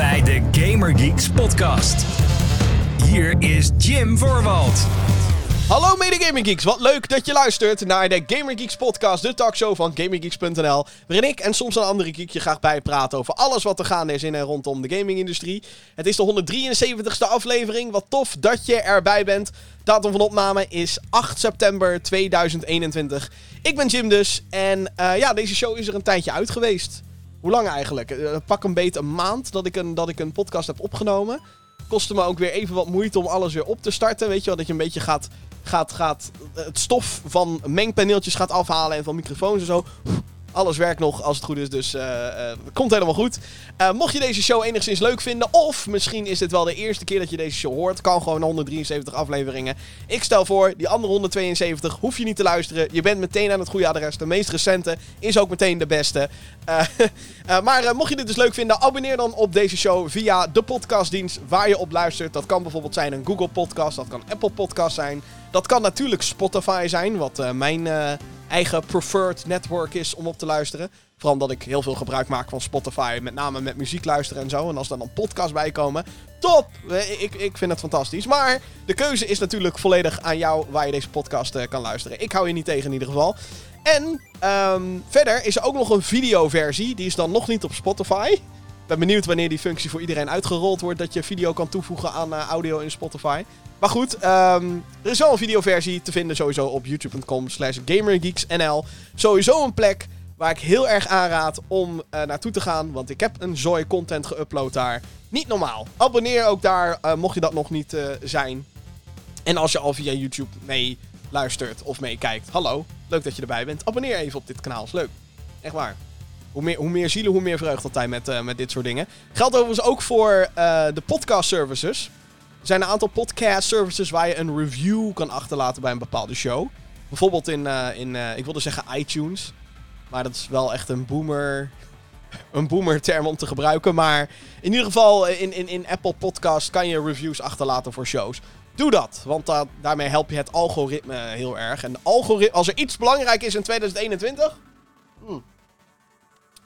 bij de Gamer Geeks podcast. Hier is Jim Voorwald. Hallo mede Gaming Geeks, wat leuk dat je luistert naar de Gamer Geeks podcast, de talkshow van GamerGeeks.nl, waarin ik en soms een andere geek je graag bijpraten over alles wat er gaande is in en rondom de gamingindustrie. Het is de 173ste aflevering, wat tof dat je erbij bent. Datum van opname is 8 september 2021. Ik ben Jim dus en eh, ja, deze show is er een tijdje uit geweest. Hoe lang eigenlijk? Eh, pak een beetje een maand dat ik een, dat ik een podcast heb opgenomen. Kostte me ook weer even wat moeite om alles weer op te starten. Weet je wel, dat je een beetje gaat, gaat, gaat het stof van mengpaneeltjes gaat afhalen en van microfoons en zo. Alles werkt nog als het goed is, dus het komt helemaal goed. Eh, mocht je deze show enigszins leuk vinden, of misschien is dit wel de eerste keer dat je deze show hoort, kan gewoon 173 afleveringen. Ik stel voor, die andere 172 hoef je niet te luisteren. Je bent meteen aan het goede adres. De meest recente is ook meteen de beste. Maar mocht je dit dus leuk vinden, abonneer dan op deze show via de podcastdienst waar je op luistert. Dat kan bijvoorbeeld zijn een Google Podcast, dat kan Apple Podcast zijn. Dat kan natuurlijk Spotify zijn, wat eh, mijn eh, eigen preferred network is om op te luisteren. Vooral omdat ik heel veel gebruik maak van Spotify, met name met muziek luisteren en zo. En als er dan podcasts bij komen, top! Eh, Ik, ik vind het fantastisch. Maar de keuze is natuurlijk volledig aan jou waar je deze podcast kan luisteren. Ik hou je niet tegen in ieder geval. En ehm, verder is er ook nog een videoversie. Die is dan nog niet op Spotify. Ik ben benieuwd wanneer die functie voor iedereen uitgerold wordt. Dat je video kan toevoegen aan audio in Spotify. Maar goed, ehm, er is wel een videoversie te vinden sowieso op youtube.com slash gamergeeksnl. Sowieso een plek waar ik heel erg aanraad om eh, naartoe te gaan. Want ik heb een zooi content geüpload daar. Niet normaal. Abonneer ook daar, eh, mocht je dat nog niet eh, zijn. En als je al via YouTube mee luistert of meekijkt. Hallo, leuk dat je erbij bent. Abonneer even op dit kanaal, is leuk. Echt waar. Hoe meer, hoe meer zielen, hoe meer vreugde altijd met, met dit soort dingen. Geldt overigens ook voor de podcast services. Er zijn een aantal podcast services waar je een review kan achterlaten bij een bepaalde show. Bijvoorbeeld in, eh, in eh, ik wilde zeggen iTunes. Maar dat is wel echt een boomer, een boomer term om te gebruiken. Maar in ieder geval eh, in, in, in Apple Podcast kan je reviews achterlaten voor shows. Doe dat, want da- daarmee help je het algoritme heel erg. En algoritme, als er iets belangrijk is in 2021, hmm,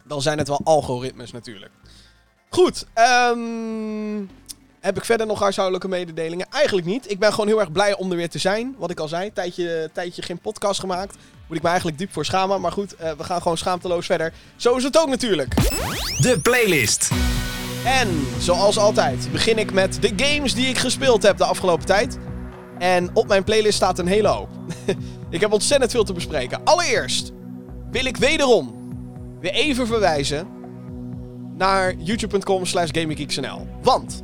dan zijn het wel algoritmes natuurlijk. Goed, ehm, heb ik verder nog huishoudelijke mededelingen? Eigenlijk niet. Ik ben gewoon heel erg blij om er weer te zijn. Wat ik al zei, tijdje, tijdje geen podcast gemaakt. Moet ik me eigenlijk diep voor schamen. Maar goed, eh, we gaan gewoon schaamteloos verder. Zo is het ook natuurlijk. De playlist. En zoals altijd begin ik met de games die ik gespeeld heb de afgelopen tijd. En op mijn playlist staat een hele hoop. ik heb ontzettend veel te bespreken. Allereerst wil ik wederom weer even verwijzen naar youtube.com slash gaminggeeksnl. Want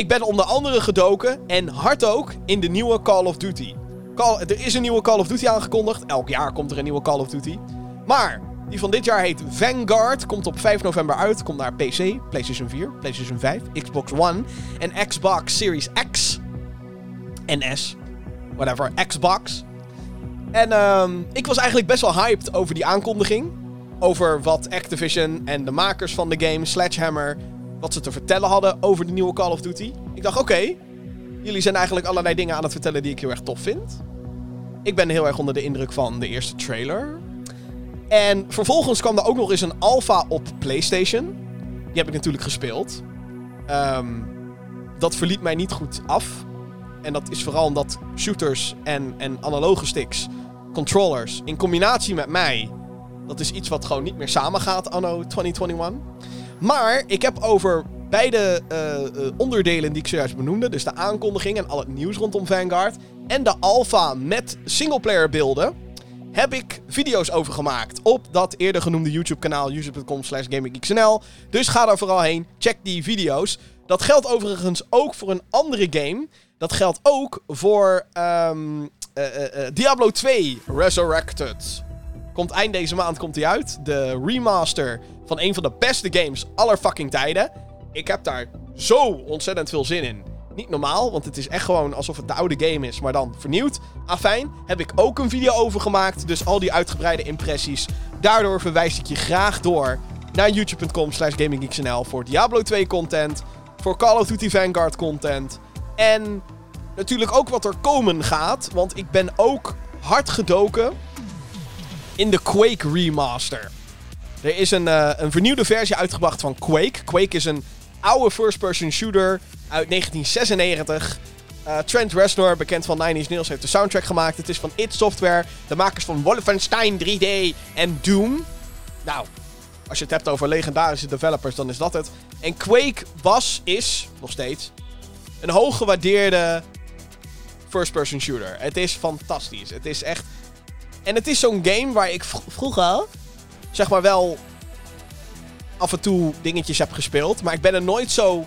ik ben onder andere gedoken en hard ook in de nieuwe Call of Duty. Call, er is een nieuwe Call of Duty aangekondigd. Elk jaar komt er een nieuwe Call of Duty. Maar die van dit jaar heet Vanguard. Komt op 5 november uit. Komt naar PC, PlayStation 4, PlayStation 5, Xbox One en Xbox Series X. En S. Whatever, Xbox. En ehm, ik was eigenlijk best wel hyped over die aankondiging. Over wat Activision en de makers van de game, Sledgehammer, wat ze te vertellen hadden over de nieuwe Call of Duty. Ik dacht, oké, jullie zijn eigenlijk allerlei dingen aan het vertellen die ik heel erg tof vind. Ik ben heel erg onder de indruk van de eerste trailer. En vervolgens kwam er ook nog eens een alpha op PlayStation. Die heb ik natuurlijk gespeeld. Ehm, dat verliet mij niet goed af. En dat is vooral omdat shooters en, en analoge sticks, controllers, in combinatie met mij, dat is iets wat gewoon niet meer samengaat anno 2021. Maar ik heb over beide eh, eh, onderdelen die ik zojuist benoemde, dus de aankondiging en al het nieuws rondom Vanguard, en de alpha met singleplayer beelden, heb ik video's over gemaakt op dat eerder genoemde YouTube kanaal youtube.com slash. Dus ga daar vooral heen, check die video's. Dat geldt overigens ook voor een andere game. Dat geldt ook voor ehm, eh, eh, eh, Diablo 2 Resurrected. Komt eind deze maand komt hij uit. De remaster van een van de beste games aller fucking tijden. Ik heb daar zo ontzettend veel zin in. Niet normaal, want het is echt gewoon alsof het de oude game is, maar dan vernieuwd. Afijn, heb ik ook een video over gemaakt. Dus al die uitgebreide impressies. Daardoor verwijs ik je graag door naar youtube.com slash gaminggeeksnl voor Diablo 2 content. Voor Call of Duty Vanguard content. En natuurlijk ook wat er komen gaat. Want ik ben ook hard gedoken in de Quake remaster. Er is een, eh, een vernieuwde versie uitgebracht van Quake. Quake is een oude first-person shooter uit 1996. Uh, Trent Reznor, bekend van Nine Inch Nails, heeft de soundtrack gemaakt. Het is van id Software, de makers van Wolfenstein 3D en Doom. Nou, als je het hebt over legendarische developers, dan is dat het. En Quake was, is, nog steeds, een hooggewaardeerde first-person shooter. Het is fantastisch. Het is echt... En het is zo'n game waar ik vroeger, zeg maar wel, af en toe dingetjes heb gespeeld. Maar ik ben er nooit zo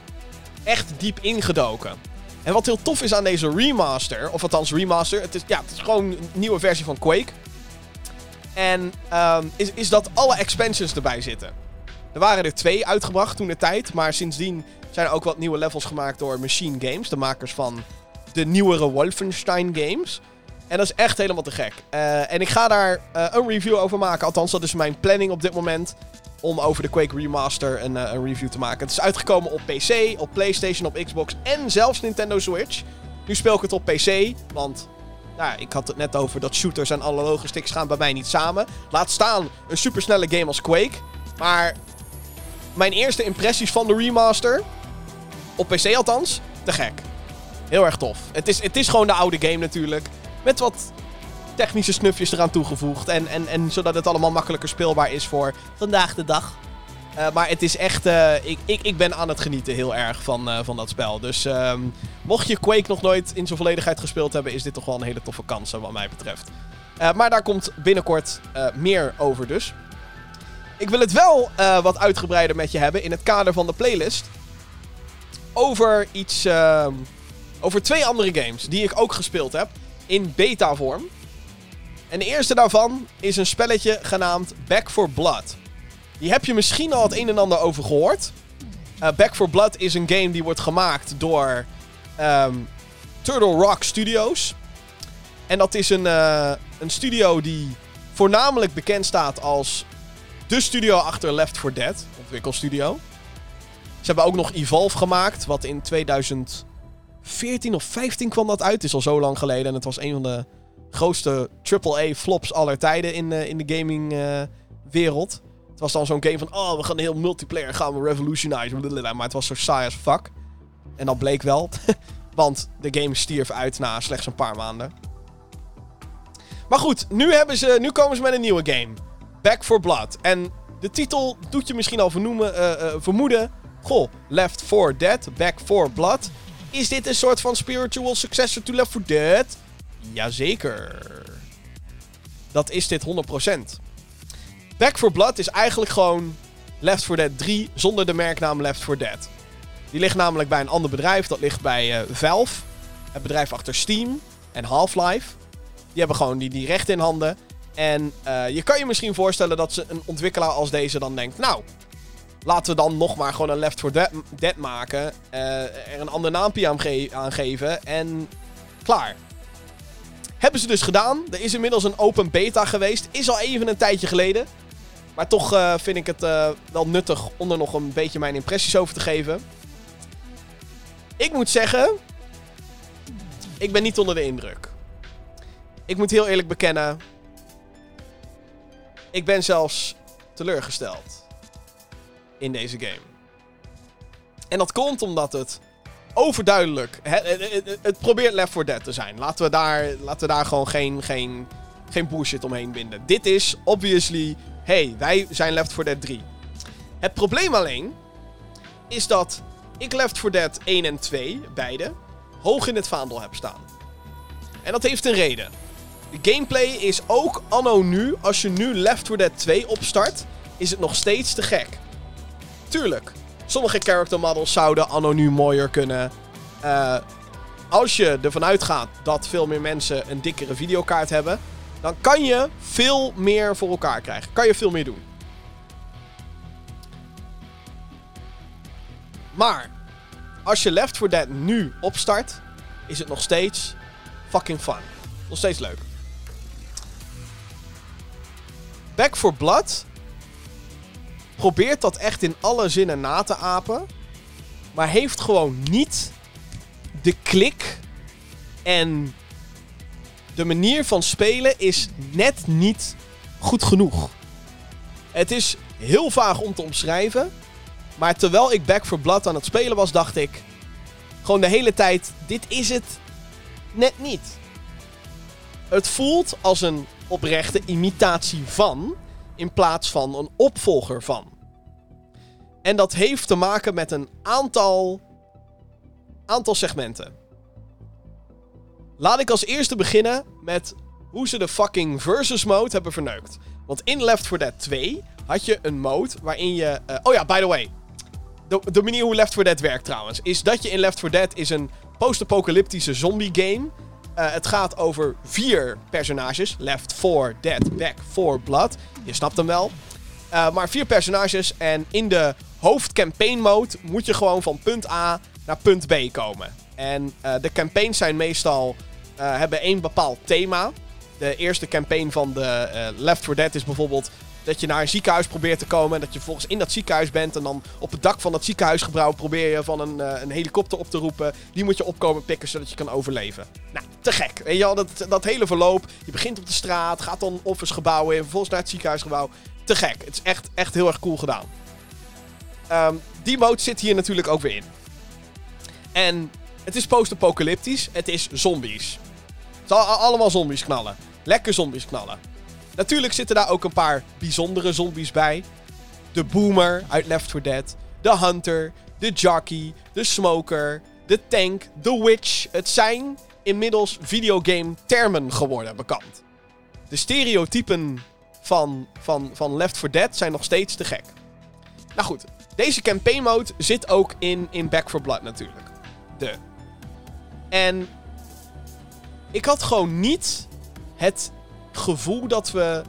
echt diep ingedoken. En wat heel tof is aan deze remaster, of althans remaster, het is, ja, het is gewoon een nieuwe versie van Quake. En um, is, is dat alle expansions erbij zitten. Er waren er twee uitgebracht toen de tijd, maar sindsdien zijn er ook wat nieuwe levels gemaakt door Machine Games, de makers van de nieuwere Wolfenstein games. En dat is echt helemaal te gek. Uh, en ik ga daar uh, een review over maken. Althans, dat is mijn planning op dit moment. Om over de Quake Remaster een, uh, een review te maken. Het is uitgekomen op PC, op PlayStation, op Xbox en zelfs Nintendo Switch. Nu speel ik het op PC, want nou, ik had het net over dat shooters en analoge sticks gaan bij mij niet samen. Laat staan een supersnelle game als Quake. Maar mijn eerste impressies van de remaster, op PC althans, te gek. Heel erg tof. Het is, het is gewoon de oude game natuurlijk. Met wat technische snufjes eraan toegevoegd. En, en, en zodat het allemaal makkelijker speelbaar is voor vandaag de dag. Uh, maar het is echt. Uh, ik, ik, ik ben aan het genieten heel erg van, uh, van dat spel. Dus um, mocht je Quake nog nooit in zijn volledigheid gespeeld hebben, is dit toch wel een hele toffe kans, wat mij betreft. maar daar komt binnenkort meer over dus. Ik wil het wel wat uitgebreider met je hebben in het kader van de playlist. Over iets. Ehm, over twee andere games die ik ook gespeeld heb. In beta-vorm. En de eerste daarvan is een spelletje genaamd Back for Blood. Die heb je misschien al het een en ander over gehoord. Uh, Back for Blood is een game die wordt gemaakt door um, Turtle Rock Studios. En dat is een, uh, een studio die voornamelijk bekend staat als de studio achter Left 4 Dead, ontwikkelstudio. Ze hebben ook nog Evolve gemaakt, wat in 2014 of 15 kwam dat uit. Het is al zo lang geleden en het was een van de grootste AAA flops aller tijden in, uh, in de gaming wereld. Het was dan zo'n game van, oh, we gaan heel multiplayer, gaan we revolutionize. Maar het was zo saai als fuck. En dat bleek wel. Want de game stierf uit na slechts een paar maanden. Maar goed, nu, hebben ze, nu komen ze met een nieuwe game. Back for Blood. En de titel doet je misschien al uh, vermoeden. Goh, Left 4 Dead, Back 4 Blood. Is dit een soort van spiritual successor to Left 4 Dead? Jazeker. Dat is dit 100%. Back 4 Blood is eigenlijk gewoon Left 4 Dead 3 zonder de merknaam Left 4 Dead. Die ligt namelijk bij een ander bedrijf. Dat ligt bij uh, Valve. Het bedrijf achter Steam en Half-Life. Die hebben gewoon die, die rechten in handen. En uh, je kan je misschien voorstellen dat ze een ontwikkelaar als deze dan denkt... Nou, laten we dan nog maar gewoon een Left 4 Dead, Dead maken. Uh, er een ander naampje aan, geven en klaar. Hebben ze dus gedaan. Er is inmiddels een open beta geweest. Is al even een tijdje geleden. Maar toch uh, vind ik het uh, wel nuttig om er nog een beetje mijn impressies over te geven. Ik moet zeggen, ik ben niet onder de indruk. Ik moet heel eerlijk bekennen, ik ben zelfs teleurgesteld in deze game. En dat komt omdat het overduidelijk, het, het, probeert Left 4 Dead te zijn. Laten we daar, laten we daar gewoon geen, geen, geen bullshit omheen binden. Dit is obviously hey, wij zijn Left 4 Dead 3. Het probleem alleen is dat ik Left 4 Dead 1 en 2, beide, hoog in het vaandel heb staan. En dat heeft een reden. De gameplay is ook anno nu, als je nu Left 4 Dead 2 opstart, is het nog steeds te gek. Tuurlijk, sommige character models zouden anno nu mooier kunnen. Uh, als je ervan uitgaat dat veel meer mensen een dikkere videokaart hebben, dan kan je veel meer voor elkaar krijgen. Kan je veel meer doen. Maar als je Left 4 Dead nu opstart, is het nog steeds fucking fun. Nog steeds leuk. Back 4 Blood probeert dat echt in alle zinnen na te apen. Maar heeft gewoon niet de klik en de manier van spelen is net niet goed genoeg. Het is heel vaag om te omschrijven. Maar terwijl ik Back for Blood aan het spelen was, dacht ik... Gewoon de hele tijd, dit is het net niet. Het voelt als een oprechte imitatie van, in plaats van een opvolger van. En dat heeft te maken met een aantal, aantal segmenten. Laat ik als eerste beginnen met hoe ze de fucking versus mode hebben verneukt. Want in Left 4 Dead 2 had je een mode waarin je... Uh, oh ja, by the way. De, de, manier hoe Left 4 Dead werkt trouwens, is dat je in Left 4 Dead is een post-apocalyptische zombie game. Uh, het gaat over vier personages. Left 4 Dead, Back 4 Blood. Je snapt hem wel. Uh, maar vier personages en in de hoofdcampaign mode moet je gewoon van punt A naar punt B komen. En de campaigns zijn meestal... hebben één bepaald thema. De eerste campaign van de Left 4 Dead is bijvoorbeeld dat je naar een ziekenhuis probeert te komen. En dat je volgens in dat ziekenhuis bent. En dan op het dak van dat ziekenhuisgebouw probeer je van een, een helikopter op te roepen. Die moet je opkomen pikken zodat je kan overleven. Nou, te gek. Weet je al, dat, dat hele verloop. Je begint op de straat, gaat dan officegebouwen in, vervolgens naar het ziekenhuisgebouw. Te gek. Het is echt, echt heel erg cool gedaan. Um, die mode zit hier natuurlijk ook weer in. En het is post-apocalyptisch. Het is zombies. Het zal allemaal zombies knallen. Lekker zombies knallen. Natuurlijk zitten daar ook een paar bijzondere zombies bij. De Boomer uit Left 4 Dead. De Hunter. De Jockey. De Smoker. De Tank. De Witch. Het zijn inmiddels videogame termen geworden bekend. De stereotypen van, van, van Left 4 Dead zijn nog steeds te gek. Nou goed, deze campaign mode zit ook in, in Back 4 Blood natuurlijk. De. En ik had gewoon niet het gevoel dat we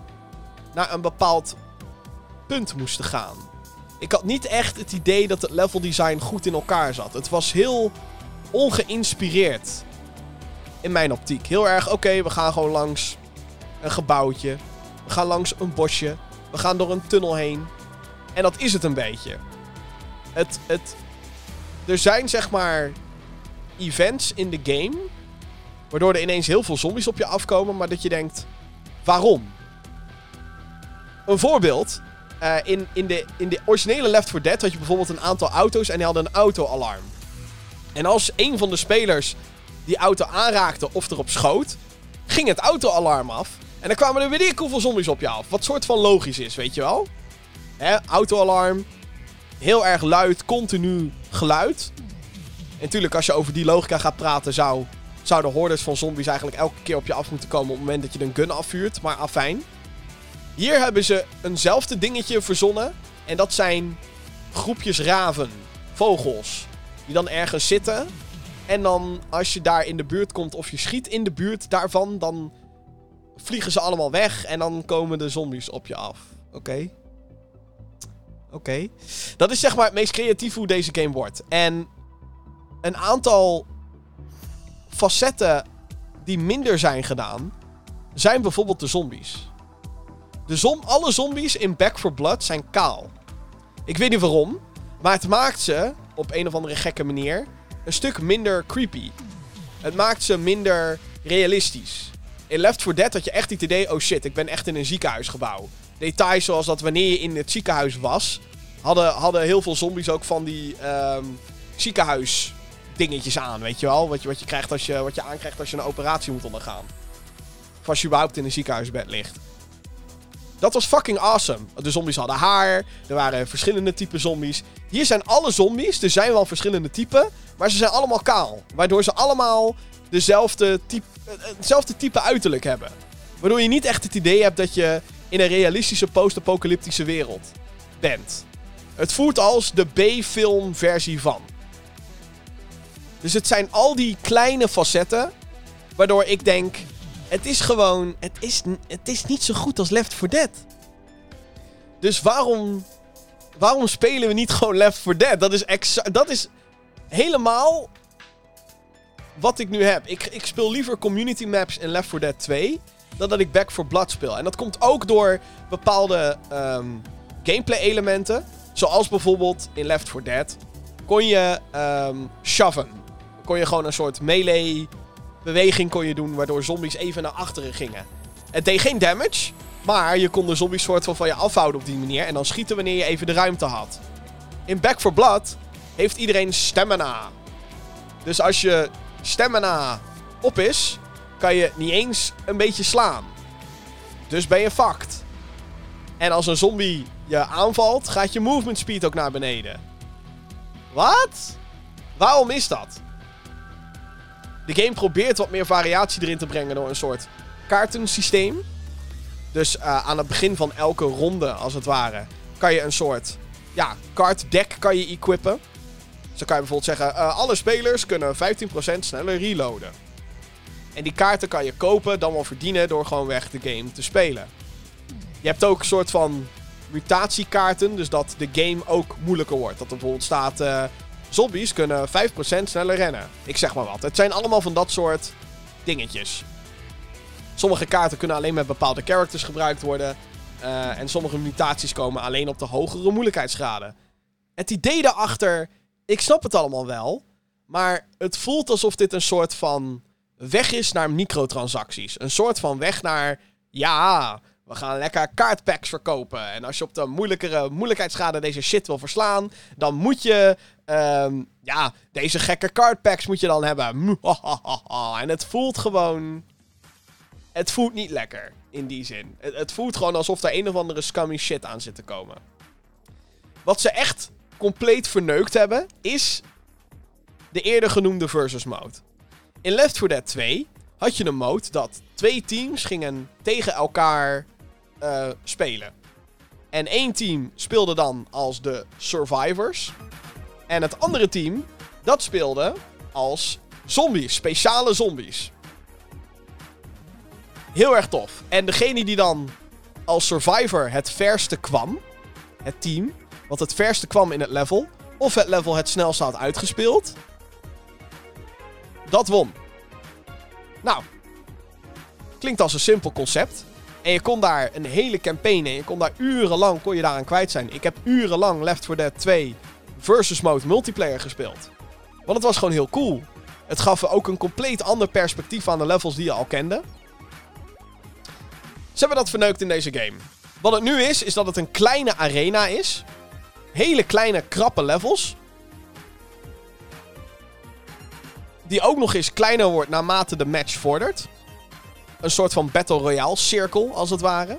naar een bepaald punt moesten gaan. Ik had niet echt het idee dat het level design goed in elkaar zat. Het was heel ongeïnspireerd. In mijn optiek. Heel erg, oké, we gaan gewoon langs een gebouwtje. We gaan langs een bosje. We gaan door een tunnel heen. En dat is het een beetje. Het, het, er zijn zeg maar events in de game. Waardoor er ineens heel veel zombies op je afkomen. Maar dat je denkt: Waarom? Een voorbeeld. Uh, in, in, de, in de originele Left 4 Dead had je bijvoorbeeld een aantal auto's en die hadden een auto-alarm. En als een van de spelers die auto aanraakte of erop schoot, ging het auto-alarm af. En dan kwamen er weer hoeveel zombies op je af. Wat soort van logisch is, weet je wel? Auto-alarm. Heel erg luid, continu geluid. En natuurlijk, als je over die logica gaat praten, zou zouden hordes van zombies eigenlijk elke keer op je af moeten komen op het moment dat je een gun afvuurt. Maar afijn. Hier hebben ze eenzelfde dingetje verzonnen. En dat zijn groepjes raven, vogels, die dan ergens zitten. En dan als je daar in de buurt komt of je schiet in de buurt daarvan, dan vliegen ze allemaal weg en dan komen de zombies op je af. Oké. Oké. Dat is zeg maar het meest creatief hoe deze game wordt. En een aantal facetten die minder zijn gedaan, zijn bijvoorbeeld de zombies. De zom alle zombies in Back 4 Blood zijn kaal. Ik weet niet waarom, maar het maakt ze, op een of andere gekke manier, een stuk minder creepy. Het maakt ze minder realistisch. In Left 4 Dead had je echt het idee, oh shit, ik ben echt in een ziekenhuisgebouw. Details zoals dat wanneer je in het ziekenhuis was, hadden, hadden heel veel zombies ook van die um, ziekenhuis dingetjes aan, weet je wel? Wat je, wat je, krijgt als je, wat je aankrijgt als je een operatie moet ondergaan. Of als je überhaupt in een ziekenhuisbed ligt. Dat was fucking awesome. De zombies hadden haar. Er waren verschillende typen zombies. Hier zijn alle zombies. Er zijn wel verschillende typen. Maar ze zijn allemaal kaal. Waardoor ze allemaal dezelfde type, hetzelfde type uiterlijk hebben. Waardoor je niet echt het idee hebt dat je in een realistische post-apocalyptische wereld bent. Het voelt als de B-film versie van. Dus het zijn al die kleine facetten. Waardoor ik denk. Het is gewoon. Het is, het is niet zo goed als Left 4 Dead. Dus waarom. Waarom spelen we niet gewoon Left 4 Dead? Dat is, dat is helemaal. Wat ik nu heb. Ik, ik speel liever community maps in Left 4 Dead 2. Dan dat ik Back 4 Blood speel. En dat komt ook door bepaalde um, gameplay elementen. Zoals bijvoorbeeld in Left 4 Dead. Kon je um, shoven kon je gewoon een soort melee beweging kon je doen, waardoor zombies even naar achteren gingen. Het deed geen damage, maar je kon de zombies soort van van je afhouden op die manier en dan schieten wanneer je even de ruimte had. In Back for Blood heeft iedereen stamina. Dus als je stamina op is, kan je niet eens een beetje slaan. Dus ben je fucked. En als een zombie je aanvalt, gaat je movement speed ook naar beneden. Wat? Waarom is dat? De game probeert wat meer variatie erin te brengen door een soort kaartensysteem. Dus uh, aan het begin van elke ronde, als het ware, kan je een soort ja, kaartdeck kan je equippen. Dan kan je bijvoorbeeld zeggen, uh, alle spelers kunnen 15% sneller reloaden. En die kaarten kan je kopen, dan wel verdienen door gewoon weg de game te spelen. Je hebt ook een soort van mutatiekaarten, dus dat de game ook moeilijker wordt. Dat er bijvoorbeeld staat, uh, zombies kunnen 5% sneller rennen. Ik zeg maar wat. Het zijn allemaal van dat soort dingetjes. Sommige kaarten kunnen alleen met bepaalde characters gebruikt worden. Uh, en sommige mutaties komen alleen op de hogere moeilijkheidsgraden. Het idee daarachter, ik snap het allemaal wel. Maar het voelt alsof dit een soort van weg is naar microtransacties. Een soort van weg naar, ja, we gaan lekker kaartpacks verkopen. En als je op de moeilijkere moeilijkheidsgraden deze shit wil verslaan, dan moet je, um, ja, deze gekke kaartpacks moet je dan hebben. En het voelt gewoon, het voelt niet lekker in die zin. Het, het voelt gewoon alsof er een of andere scummy shit aan zit te komen. Wat ze echt compleet verneukt hebben, is de eerder genoemde versus mode. In Left 4 Dead 2 had je een mode dat twee teams gingen tegen elkaar uh, spelen. En één team speelde dan als de survivors. En het andere team, dat speelde als zombies, speciale zombies. Heel erg tof. En degene die dan als survivor het verste kwam, het team, wat het verste kwam in het level, of het level het snelst had uitgespeeld, dat won. Nou, klinkt als een simpel concept. En je kon daar een hele campaign in. Je kon daar urenlang kon je daaraan kwijt zijn. Ik heb urenlang Left 4 Dead 2 versus mode multiplayer gespeeld. Want het was gewoon heel cool. Het gaf ook een compleet ander perspectief aan de levels die je al kende. Ze hebben dat verneukt in deze game. Wat het nu is, is dat het een kleine arena is. Hele kleine, krappe levels. Die ook nog eens kleiner wordt naarmate de match vordert. Een soort van Battle Royale cirkel, als het ware.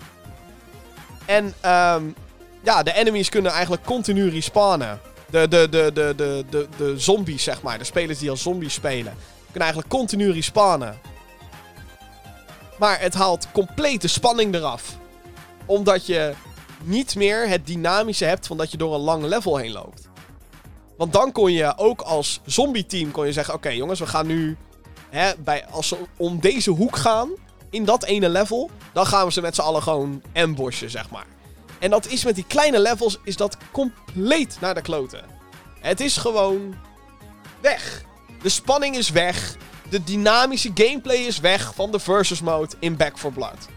En um, ja, de enemies kunnen eigenlijk continu respawnen. De, de, de, de, de, de, de zombies, zeg maar. De spelers die als zombies spelen. Kunnen eigenlijk continu respawnen. Maar het haalt complete spanning eraf. Omdat je niet meer het dynamische hebt van dat je door een lang level heen loopt. Want dan kon je ook als zombie-team kon je zeggen: Oké, jongens, we gaan nu. Hè, bij, als ze om deze hoek gaan, in dat ene level, dan gaan we ze met z'n allen gewoon ambushen, zeg maar. En dat is met die kleine levels, is dat compleet naar de kloten. Het is gewoon weg. De spanning is weg. De dynamische gameplay is weg van de versus mode in Back 4 Blood.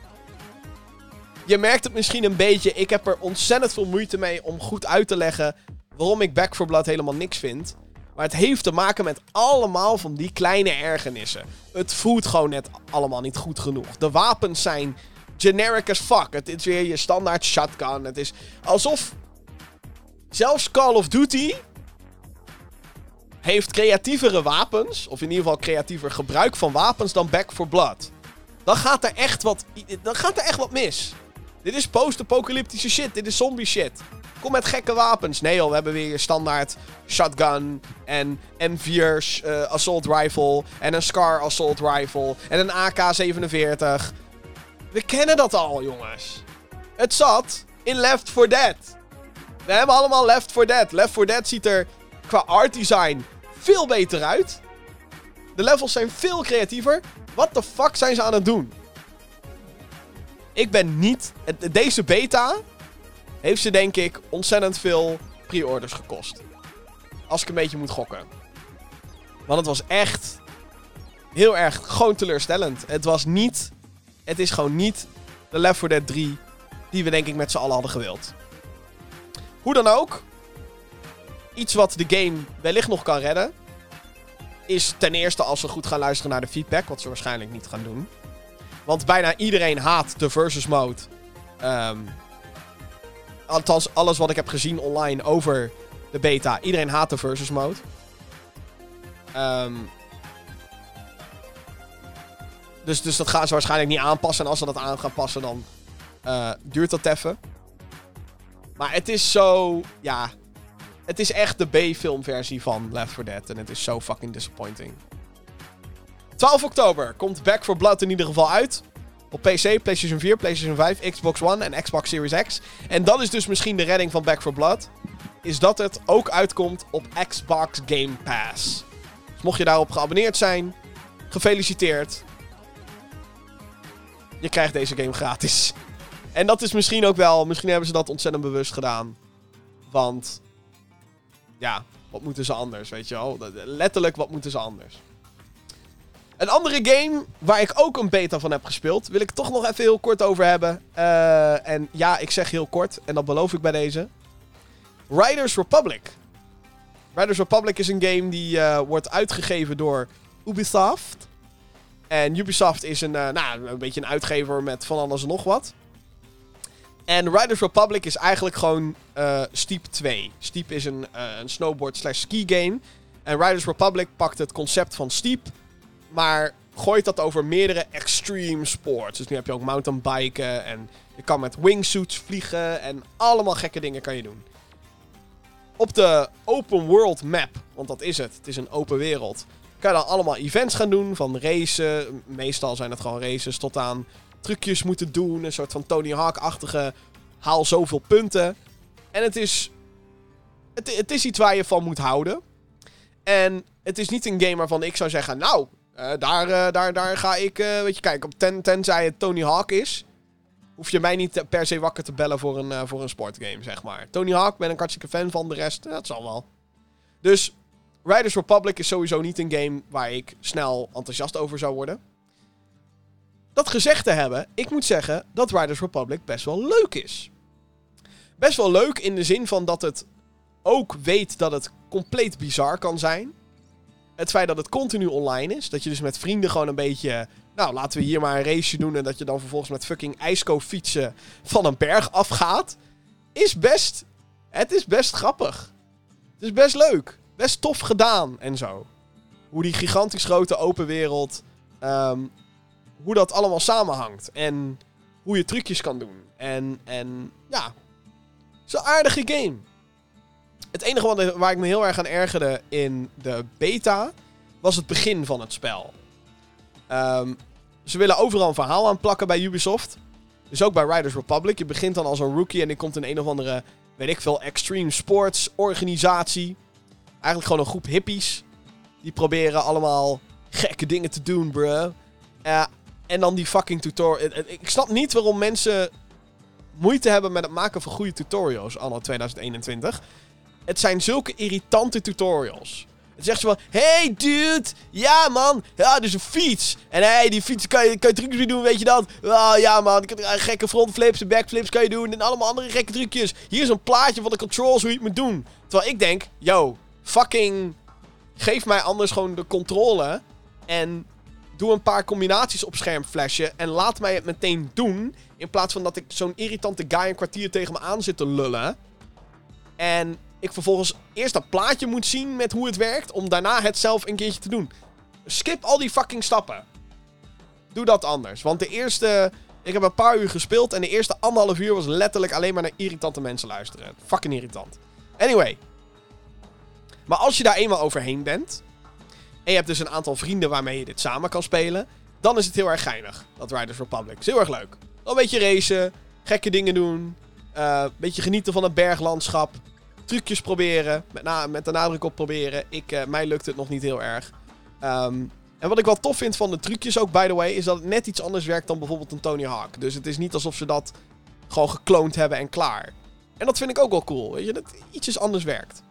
Je merkt het misschien een beetje. Ik heb er ontzettend veel moeite mee om goed uit te leggen waarom ik Back 4 Blood helemaal niks vind. Maar het heeft te maken met allemaal van die kleine ergernissen. Het voelt gewoon net allemaal niet goed genoeg. De wapens zijn generic as fuck. Het is weer je standaard shotgun. Het is alsof zelfs Call of Duty heeft creatievere wapens, of in ieder geval creatiever gebruik van wapens dan Back 4 Blood. Dan gaat er echt wat, dan gaat er echt wat mis. Dit is post-apocalyptische shit. Dit is zombie shit. Kom met gekke wapens. Nee joh, we hebben weer standaard shotgun en M4 uh, assault rifle en een Scar assault rifle en een AK-47. We kennen dat al, jongens. Het zat in Left 4 Dead. We hebben allemaal Left 4 Dead. Left 4 Dead ziet er qua art design veel beter uit. De levels zijn veel creatiever. Wat de fuck zijn ze aan het doen? Ik ben niet... Deze beta heeft ze denk ik ontzettend veel pre-orders gekost. Als ik een beetje moet gokken. Want het was echt heel erg gewoon teleurstellend. Het was niet... Het is gewoon niet de Left 4 Dead 3 die we denk ik met z'n allen hadden gewild. Hoe dan ook, iets wat de game wellicht nog kan redden, is ten eerste als ze goed gaan luisteren naar de feedback, wat ze waarschijnlijk niet gaan doen. Want bijna iedereen haat de versus mode. Um, althans, alles wat ik heb gezien online over de beta. Iedereen haat de versus mode. Ehm, dus, dus dat gaan ze waarschijnlijk niet aanpassen. En als ze dat aan gaan passen, dan eh, duurt dat even. Maar het is zo. Ja. Het is echt de B-filmversie van Left 4 Dead. En het is zo fucking disappointing. 12 oktober komt Back 4 Blood in ieder geval uit. Op PC, PlayStation 4, PlayStation 5, Xbox One en Xbox Series X. En dat is dus misschien de redding van Back 4 Blood. Is dat het ook uitkomt op Xbox Game Pass. Dus mocht je daarop geabonneerd zijn, gefeliciteerd. Je krijgt deze game gratis. En dat is misschien ook wel, misschien hebben ze dat ontzettend bewust gedaan. Want, ja, wat moeten ze anders, weet je wel? Letterlijk, wat moeten ze anders? Een andere game waar ik ook een beta van heb gespeeld, wil ik toch nog even heel kort over hebben. Uh, en ja, ik zeg heel kort, en dat beloof ik bij deze. Riders Republic. Riders Republic is een game die uh, wordt uitgegeven door Ubisoft. En Ubisoft is een, uh, nou, een beetje een uitgever met van alles en nog wat. En Riders Republic is eigenlijk gewoon uh, Steep 2. Steep is een, een snowboard slash ski game. En Riders Republic pakt het concept van Steep maar gooit dat over meerdere extreme sports. Dus nu heb je ook mountainbiken en je kan met wingsuits vliegen en allemaal gekke dingen kan je doen. Op de open world map, want dat is het, het is een open wereld, kan je dan allemaal events gaan doen. Van racen, meestal zijn het gewoon races, tot aan trucjes moeten doen. Een soort van Tony Hawk-achtige haal zoveel punten. En het is, het, het is iets waar je van moet houden. En het is niet een game waarvan ik zou zeggen, nou, uh, daar, uh, daar, daar ga ik, uh, weet je, kijk, op ten, tenzij het Tony Hawk is, hoef je mij niet per se wakker te bellen voor een, voor een sportgame, zeg maar. Tony Hawk, ben ik hartstikke fan van, de rest, dat zal wel. Dus Riders Republic is sowieso niet een game waar ik snel enthousiast over zou worden. Dat gezegd te hebben, ik moet zeggen dat Riders Republic best wel leuk is. Best wel leuk in de zin van dat het ook weet dat het compleet bizar kan zijn het feit dat het continu online is. Dat je dus met vrienden gewoon een beetje. Nou, laten we hier maar een race doen. En dat je dan vervolgens met fucking ijsko fietsen van een berg afgaat. Is best. Het is best grappig. Het is best leuk. Best tof gedaan en zo. Hoe die gigantisch grote open wereld. Um, hoe dat allemaal samenhangt. En hoe je trucjes kan doen. En, en ja. Een aardige game. Het enige waar ik me heel erg aan ergerde in de beta was het begin van het spel. Um, ze willen overal een verhaal aan plakken bij Ubisoft. Dus ook bij Riders Republic. Je begint dan als een rookie en je komt in een of andere, weet ik veel, extreme sports organisatie. Eigenlijk gewoon een groep hippies. Die proberen allemaal gekke dingen te doen, bruh. Uh, en dan die fucking tutorial. Ik snap niet waarom mensen moeite hebben met het maken van goede tutorials anno 2021. Het zijn zulke irritante tutorials. Het zegt ze van, hey dude, ja man, ja, dus een fiets. En hey, die fiets kan je, kan je trucjes doen, weet je dat? Oh, ja man, gekke frontflips en backflips kan je doen en allemaal andere gekke trucjes. Hier is een plaatje van de controls hoe je het moet doen. Terwijl ik denk, yo, fucking, geef mij anders gewoon de controle en doe een paar combinaties op scherm flashen en laat mij het meteen doen. In plaats van dat ik zo'n irritante guy een kwartier tegen me aan zit te lullen. En ik vervolgens eerst dat plaatje moet zien met hoe het werkt. Om daarna het zelf een keertje te doen. Skip al die fucking stappen. Doe dat anders. Want de eerste. Ik heb een paar uur gespeeld. En de eerste anderhalf uur was letterlijk alleen maar naar irritante mensen luisteren. Fucking irritant. Anyway. Maar als je daar eenmaal overheen bent. En je hebt dus een aantal vrienden waarmee je dit samen kan spelen. Dan is het heel erg geinig. Dat Riders Republic. Is heel erg leuk. Een beetje racen. Gekke dingen doen. Uh, een beetje genieten van het berglandschap trucjes proberen. Met, na, met de nadruk op proberen. Ik, uh, mij lukt het nog niet heel erg. Um, en wat ik wel tof vind van de trucjes ook, by the way, is dat het net iets anders werkt dan bijvoorbeeld een Tony Hawk. Dus het is niet alsof ze dat gewoon gekloond hebben en klaar. En dat vind ik ook wel cool, weet je, dat ietsjes anders werkt.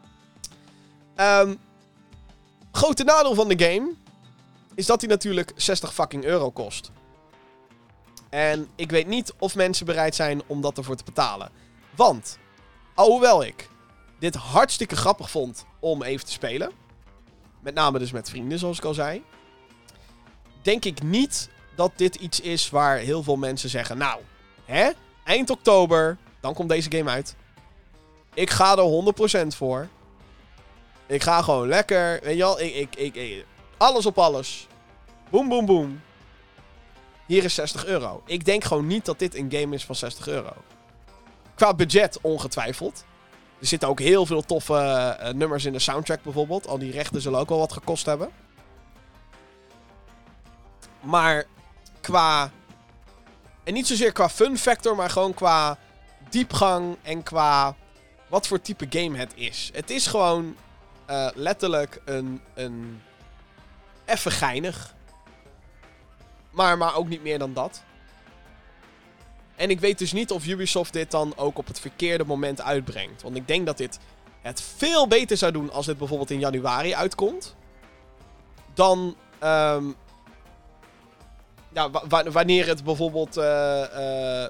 Um, grote nadeel van de game is dat hij natuurlijk 60 fucking euro kost. En ik weet niet of mensen bereid zijn om dat ervoor te betalen. Want, alhoewel ik dit hartstikke grappig vond om even te spelen. Met name dus met vrienden, zoals ik al zei. Denk ik niet dat dit iets is waar heel veel mensen zeggen: Nou, hè? Eind oktober, dan komt deze game uit. Ik ga er 100% voor. Ik ga gewoon lekker. Weet je wel, ik, ik, ik, ik- alles op alles. Boom, boom, boom. Hier is 60 euro. Ik denk gewoon niet dat dit een game is van 60 euro. Qua budget ongetwijfeld. Er zitten ook heel veel toffe eh, nummers in de soundtrack bijvoorbeeld. Al die rechten zullen ook wel wat gekost hebben. Maar qua... En niet zozeer qua fun factor, maar gewoon qua diepgang en qua wat voor type game het is. Het is gewoon eh, letterlijk een, een even geinig. Maar, maar ook niet meer dan dat. En ik weet dus niet of Ubisoft dit dan ook op het verkeerde moment uitbrengt. Want ik denk dat dit het veel beter zou doen als dit bijvoorbeeld in januari uitkomt. Dan ehm, ja, wa- wa- wanneer het bijvoorbeeld eh, eh,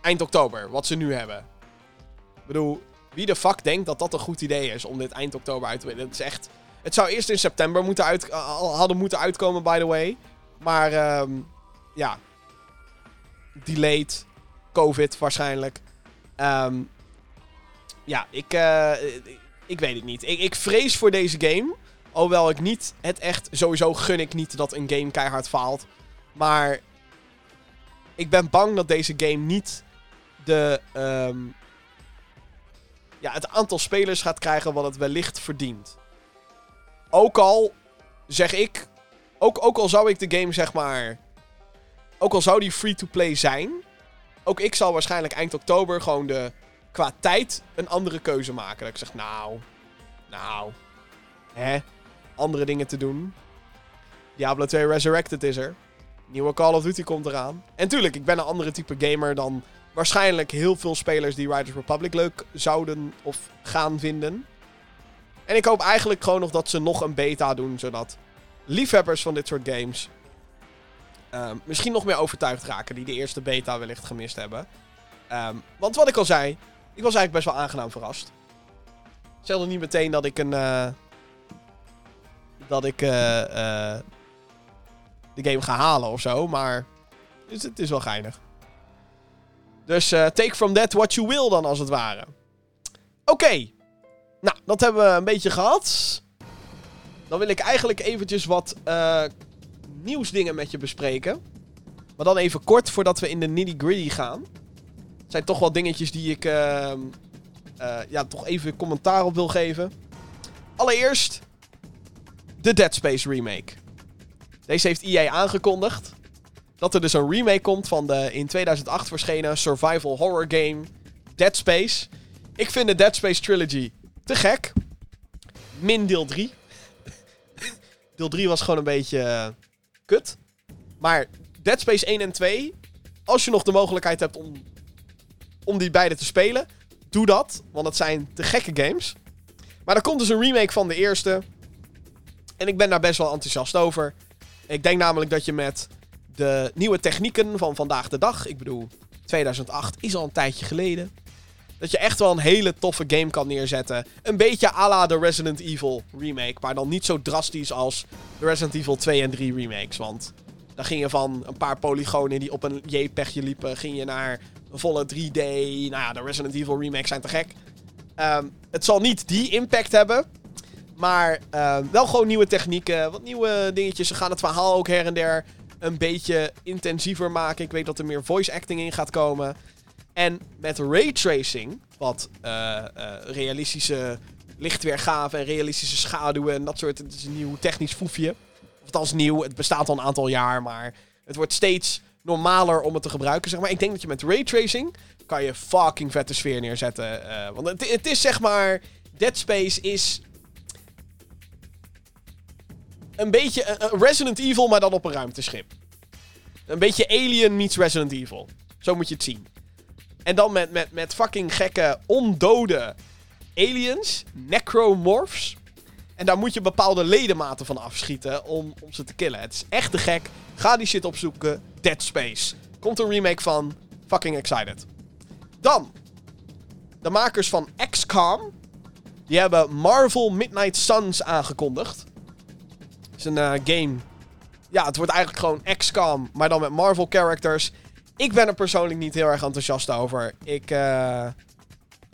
eind oktober, wat ze nu hebben. Ik bedoel, wie de fuck denkt dat dat een goed idee is om dit eind oktober uit te brengen? Het is echt... Het zou eerst in september moeten uit, al hadden moeten uitkomen, by the way. Maar ehm, ja. Delayed. Covid waarschijnlijk. Ehm, ja, ik, eh, ik weet het niet. Ik, ik vrees voor deze game. Alhoewel ik niet het echt... Sowieso gun ik niet dat een game keihard faalt. Maar ik ben bang dat deze game niet de... ehm, ja, het aantal spelers gaat krijgen wat het wellicht verdient. Ook al zeg ik. Ook, ook al zou ik de game zeg maar. Ook al zou die free-to-play zijn. Ook ik zal waarschijnlijk eind oktober gewoon de. Qua tijd een andere keuze maken. Dat ik zeg, nou. Nou. Hè? Andere dingen te doen. Diablo 2 Resurrected is er. Nieuwe Call of Duty komt eraan. En tuurlijk, ik ben een andere type gamer dan waarschijnlijk heel veel spelers die Riders Republic leuk zouden of gaan vinden. En ik hoop eigenlijk gewoon nog dat ze nog een beta doen, zodat liefhebbers van dit soort games ehm, misschien nog meer overtuigd raken die de eerste beta wellicht gemist hebben. Ehm, want wat ik al zei, ik was eigenlijk best wel aangenaam verrast. Zelfde niet meteen dat ik een. eh, dat ik eh, eh, de game ga halen of zo, maar het, het is wel geinig. Dus take from that what you will dan, als het ware. Oké. Nou, dat hebben we een beetje gehad. Dan wil ik eigenlijk eventjes wat nieuwsdingen met je bespreken. Maar dan even kort voordat we in de nitty-gritty gaan. Het zijn toch wel dingetjes die ik ehm, eh, ja, toch even commentaar op wil geven. Allereerst de Dead Space remake. Deze heeft EA aangekondigd dat er dus een remake komt van de in 2008 verschenen survival horror game Dead Space. Ik vind de Dead Space trilogy te gek. Min deel 3. deel 3 was gewoon een beetje eh, kut. Maar Dead Space 1 en 2, als je nog de mogelijkheid hebt om, om die beide te spelen, doe dat. Want het zijn te gekke games. Maar er komt dus een remake van de eerste. En ik ben daar best wel enthousiast over. Ik denk namelijk dat je met de nieuwe technieken van vandaag de dag. Ik bedoel, 2008 is al een tijdje geleden. Dat je echt wel een hele toffe game kan neerzetten. Een beetje à la de Resident Evil remake. Maar dan niet zo drastisch als de Resident Evil 2 en 3 remakes. Want dan ging je van een paar polygonen die op een JPEGje liepen. Ging je naar een volle 3D. Nou ja, de Resident Evil remakes zijn te gek. Ehm, het zal niet die impact hebben. Maar ehm, wel gewoon nieuwe technieken. Wat nieuwe dingetjes. Ze gaan het verhaal ook her en der een beetje intensiever maken. Ik weet dat er meer voice acting in gaat komen. En met raytracing, wat eh, eh, realistische lichtweergave en realistische schaduwen en dat soort. Het is een nieuw technisch foefje. Of althans nieuw, het bestaat al een aantal jaar, maar het wordt steeds normaler om het te gebruiken. Zeg maar. Ik denk dat je met raytracing kan je fucking vette sfeer neerzetten. eh, want het, het is zeg maar. Dead Space is. Een beetje Resident Evil, maar dan op een ruimteschip. Een beetje Alien meets Resident Evil. Zo moet je het zien. En dan met, met, met fucking gekke, ondode aliens, necromorphs. En daar moet je bepaalde ledematen van afschieten om, om ze te killen. Het is echt te gek. Ga die shit opzoeken. Dead Space. Komt een remake van. Fucking excited. Dan. De makers van XCOM. Die hebben Marvel Midnight Suns aangekondigd. Het is een eh, game. Ja, het wordt eigenlijk gewoon XCOM, maar dan met Marvel characters. Ik ben er persoonlijk niet heel erg enthousiast over. Ik, eh,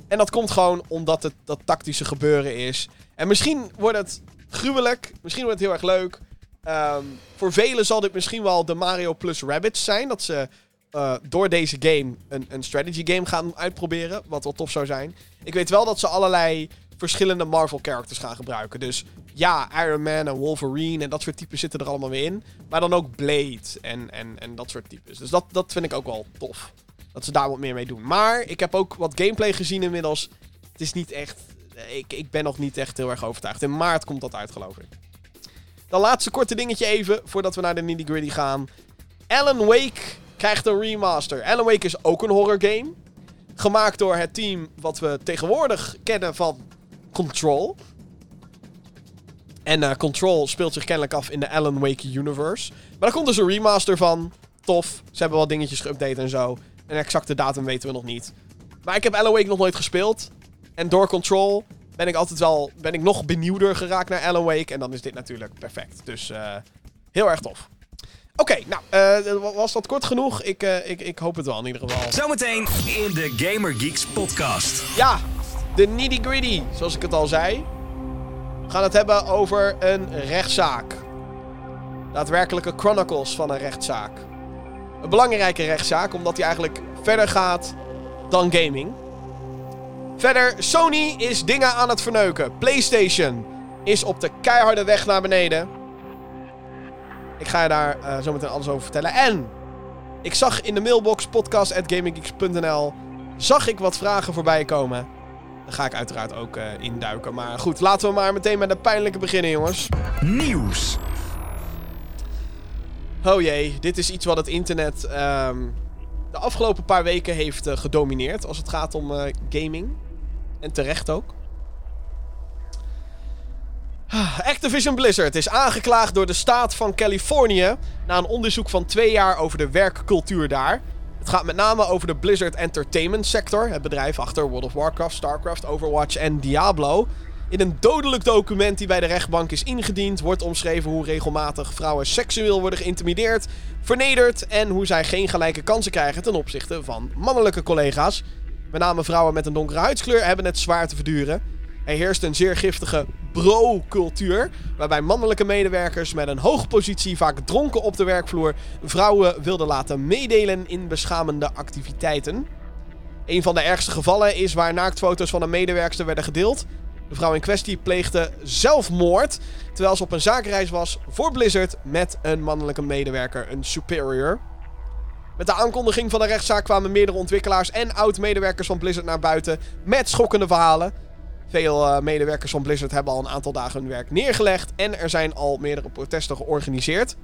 En dat komt gewoon omdat het dat tactische gebeuren is. En misschien wordt het gruwelijk. Misschien wordt het heel erg leuk. Ehm, voor velen zal dit misschien wel de Mario plus Rabbids zijn. Dat ze eh, door deze game een, een strategy game gaan uitproberen. Wat wel tof zou zijn. Ik weet wel dat ze allerlei verschillende Marvel characters gaan gebruiken. Dus ja, Iron Man en Wolverine en dat soort types zitten er allemaal weer in. Maar dan ook Blade en, en, en dat soort types. Dus dat, dat vind ik ook wel tof. Dat ze daar wat meer mee doen. Maar ik heb ook wat gameplay gezien inmiddels. Het is niet echt... Ik, ik ben nog niet echt heel erg overtuigd. In maart komt dat uit, geloof ik. Dan laatste korte dingetje even, voordat we naar de nitty gritty gaan. Alan Wake krijgt een remaster. Alan Wake is ook een horror game. Gemaakt door het team wat we tegenwoordig kennen van Control. En uh, Control speelt zich kennelijk af in de Alan Wake universe. Maar daar komt dus een remaster van. Tof. Ze hebben wat dingetjes geüpdate en zo. Een exacte datum weten we nog niet. Maar ik heb Alan Wake nog nooit gespeeld. En door Control ben ik altijd wel ben ik nog benieuwder geraakt naar Alan Wake. En dan is dit natuurlijk perfect. Dus uh, heel erg tof. Oké, okay, nou, uh, was dat kort genoeg? Ik, uh, ik, ik hoop het wel in ieder geval. Zometeen in de Gamer Geeks podcast. Ja, de nitty gritty, zoals ik het al zei. Gaan het hebben over een rechtszaak. Daadwerkelijke chronicles van een rechtszaak. Een belangrijke rechtszaak, omdat die eigenlijk verder gaat dan gaming. Verder, Sony is dingen aan het verneuken. PlayStation is op de keiharde weg naar beneden. Ik ga je daar uh, zo meteen alles over vertellen. En ik zag in de mailbox podcast.gaminggeeks.nl zag ik wat vragen voorbij komen. Daar ga ik uiteraard ook uh, induiken. Maar goed, laten we maar meteen met de pijnlijke beginnen, jongens. Nieuws. Oh jee, dit is iets wat het internet um, de afgelopen paar weken heeft uh, gedomineerd als het gaat om uh, gaming. En terecht ook. Activision Blizzard is aangeklaagd door de staat van Californië na een onderzoek van twee jaar over de werkcultuur daar. Het gaat met name over de Blizzard Entertainment sector, het bedrijf achter World of Warcraft, StarCraft, Overwatch en Diablo. In een dodelijk document die bij de rechtbank is ingediend, wordt omschreven hoe regelmatig vrouwen seksueel worden geïntimideerd, vernederd en hoe zij geen gelijke kansen krijgen ten opzichte van mannelijke collega's. Met name vrouwen met een donkere huidskleur hebben het zwaar te verduren. Er heerst een zeer giftige bro-cultuur, waarbij mannelijke medewerkers met een hoge positie vaak dronken op de werkvloer vrouwen wilden laten meedelen in beschamende activiteiten. Een van de ergste gevallen is waar naaktfoto's van een medewerkster werden gedeeld. De vrouw in kwestie pleegde zelfmoord terwijl ze op een zakenreis was voor Blizzard met een mannelijke medewerker, een superior. Met de aankondiging van de rechtszaak kwamen meerdere ontwikkelaars en oud-medewerkers van Blizzard naar buiten met schokkende verhalen. Veel uh, medewerkers van Blizzard hebben al een aantal dagen hun werk neergelegd en er zijn al meerdere protesten georganiseerd.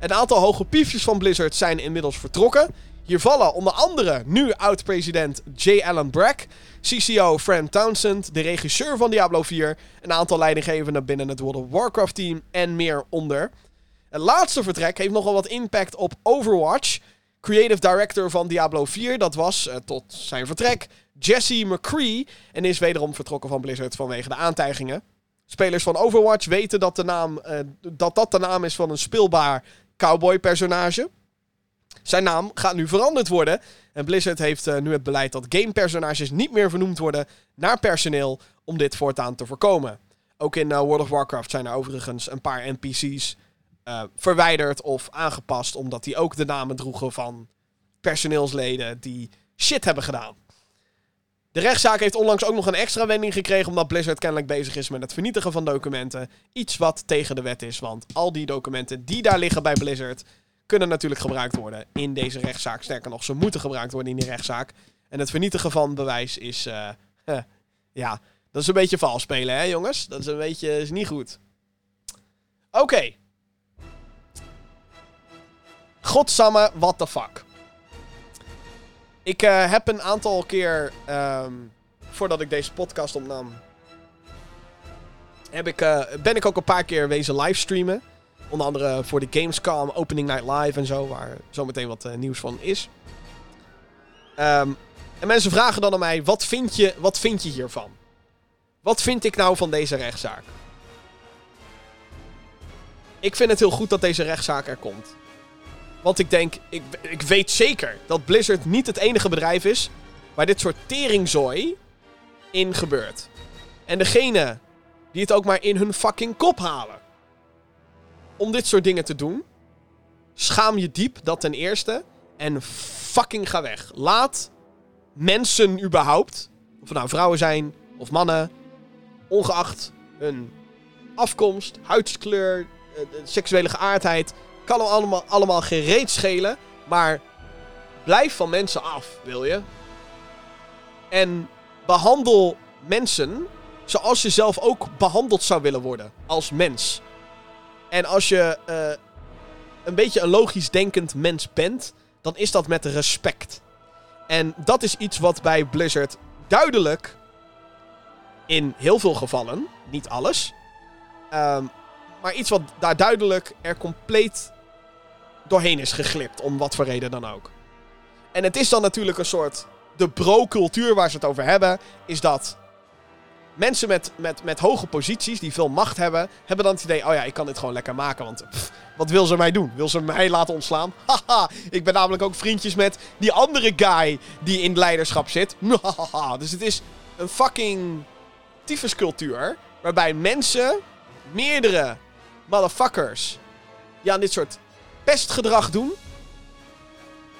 Een aantal hoge piefjes van Blizzard zijn inmiddels vertrokken. Hier vallen onder andere nu oud-president J. Allen Brack, CCO Fran Townsend, de regisseur van Diablo 4, een aantal leidinggevenden binnen het World of Warcraft team en meer onder. Het laatste vertrek heeft nogal wat impact op Overwatch. Creative director van Diablo 4, dat was uh, tot zijn vertrek Jesse McCree en is wederom vertrokken van Blizzard vanwege de aantijgingen. Spelers van Overwatch weten dat, de naam, uh, dat dat de naam is van een speelbaar cowboy-personage. Zijn naam gaat nu veranderd worden. En Blizzard heeft uh, nu het beleid dat gamepersonages niet meer vernoemd worden naar personeel om dit voortaan te voorkomen. Ook in World of Warcraft zijn er overigens een paar NPC's uh, verwijderd of aangepast, omdat die ook de namen droegen van personeelsleden die shit hebben gedaan. De rechtszaak heeft onlangs ook nog een extra wending gekregen omdat Blizzard kennelijk bezig is met het vernietigen van documenten. Iets wat tegen de wet is, want al die documenten die daar liggen bij Blizzard kunnen natuurlijk gebruikt worden in deze rechtszaak. Sterker nog, ze moeten gebruikt worden in die rechtszaak. En het vernietigen van bewijs is, eh, ja, dat is een beetje vals spelen, hè jongens? Dat is een beetje, is niet goed. Oké. Godsamme, what the fuck. Ik uh, heb een aantal keer, um, voordat ik deze podcast opnam, heb ik, uh, ben ik ook een paar keer wezen livestreamen. Onder andere voor de Gamescom, Opening Night Live en zo, waar zometeen wat uh, nieuws van is. Um, en mensen vragen dan aan mij, wat vind, je, wat vind je hiervan? Wat vind ik nou van deze rechtszaak? Ik vind het heel goed dat deze rechtszaak er komt. Want ik denk, ik, ik weet zeker dat Blizzard niet het enige bedrijf is waar dit soort teringzooi in gebeurt. En degene die het ook maar in hun fucking kop halen om dit soort dingen te doen, schaam je diep, dat ten eerste. En fucking ga weg. Laat mensen überhaupt, of het nou vrouwen zijn of mannen, ongeacht hun afkomst, huidskleur, eh, seksuele geaardheid, kan allemaal, allemaal gereed schelen. Maar blijf van mensen af, wil je? En behandel mensen zoals je zelf ook behandeld zou willen worden als mens. En als je uh, een beetje een logisch denkend mens bent, dan is dat met respect. En dat is iets wat bij Blizzard duidelijk, in heel veel gevallen, niet alles, um, maar iets wat daar duidelijk er compleet doorheen is geglipt, om wat voor reden dan ook. En het is dan natuurlijk een soort. De bro-cultuur waar ze het over hebben, is dat mensen met, met, met hoge posities, die veel macht hebben, hebben dan het idee: oh ja, ik kan dit gewoon lekker maken. Want wat wil ze mij doen? Wil ze mij laten ontslaan? Haha, ik ben namelijk ook vriendjes met die andere guy die in leiderschap zit. dus het is een fucking tyfuscultuur. Waarbij mensen, meerdere motherfuckers, die aan dit soort pestgedrag doen,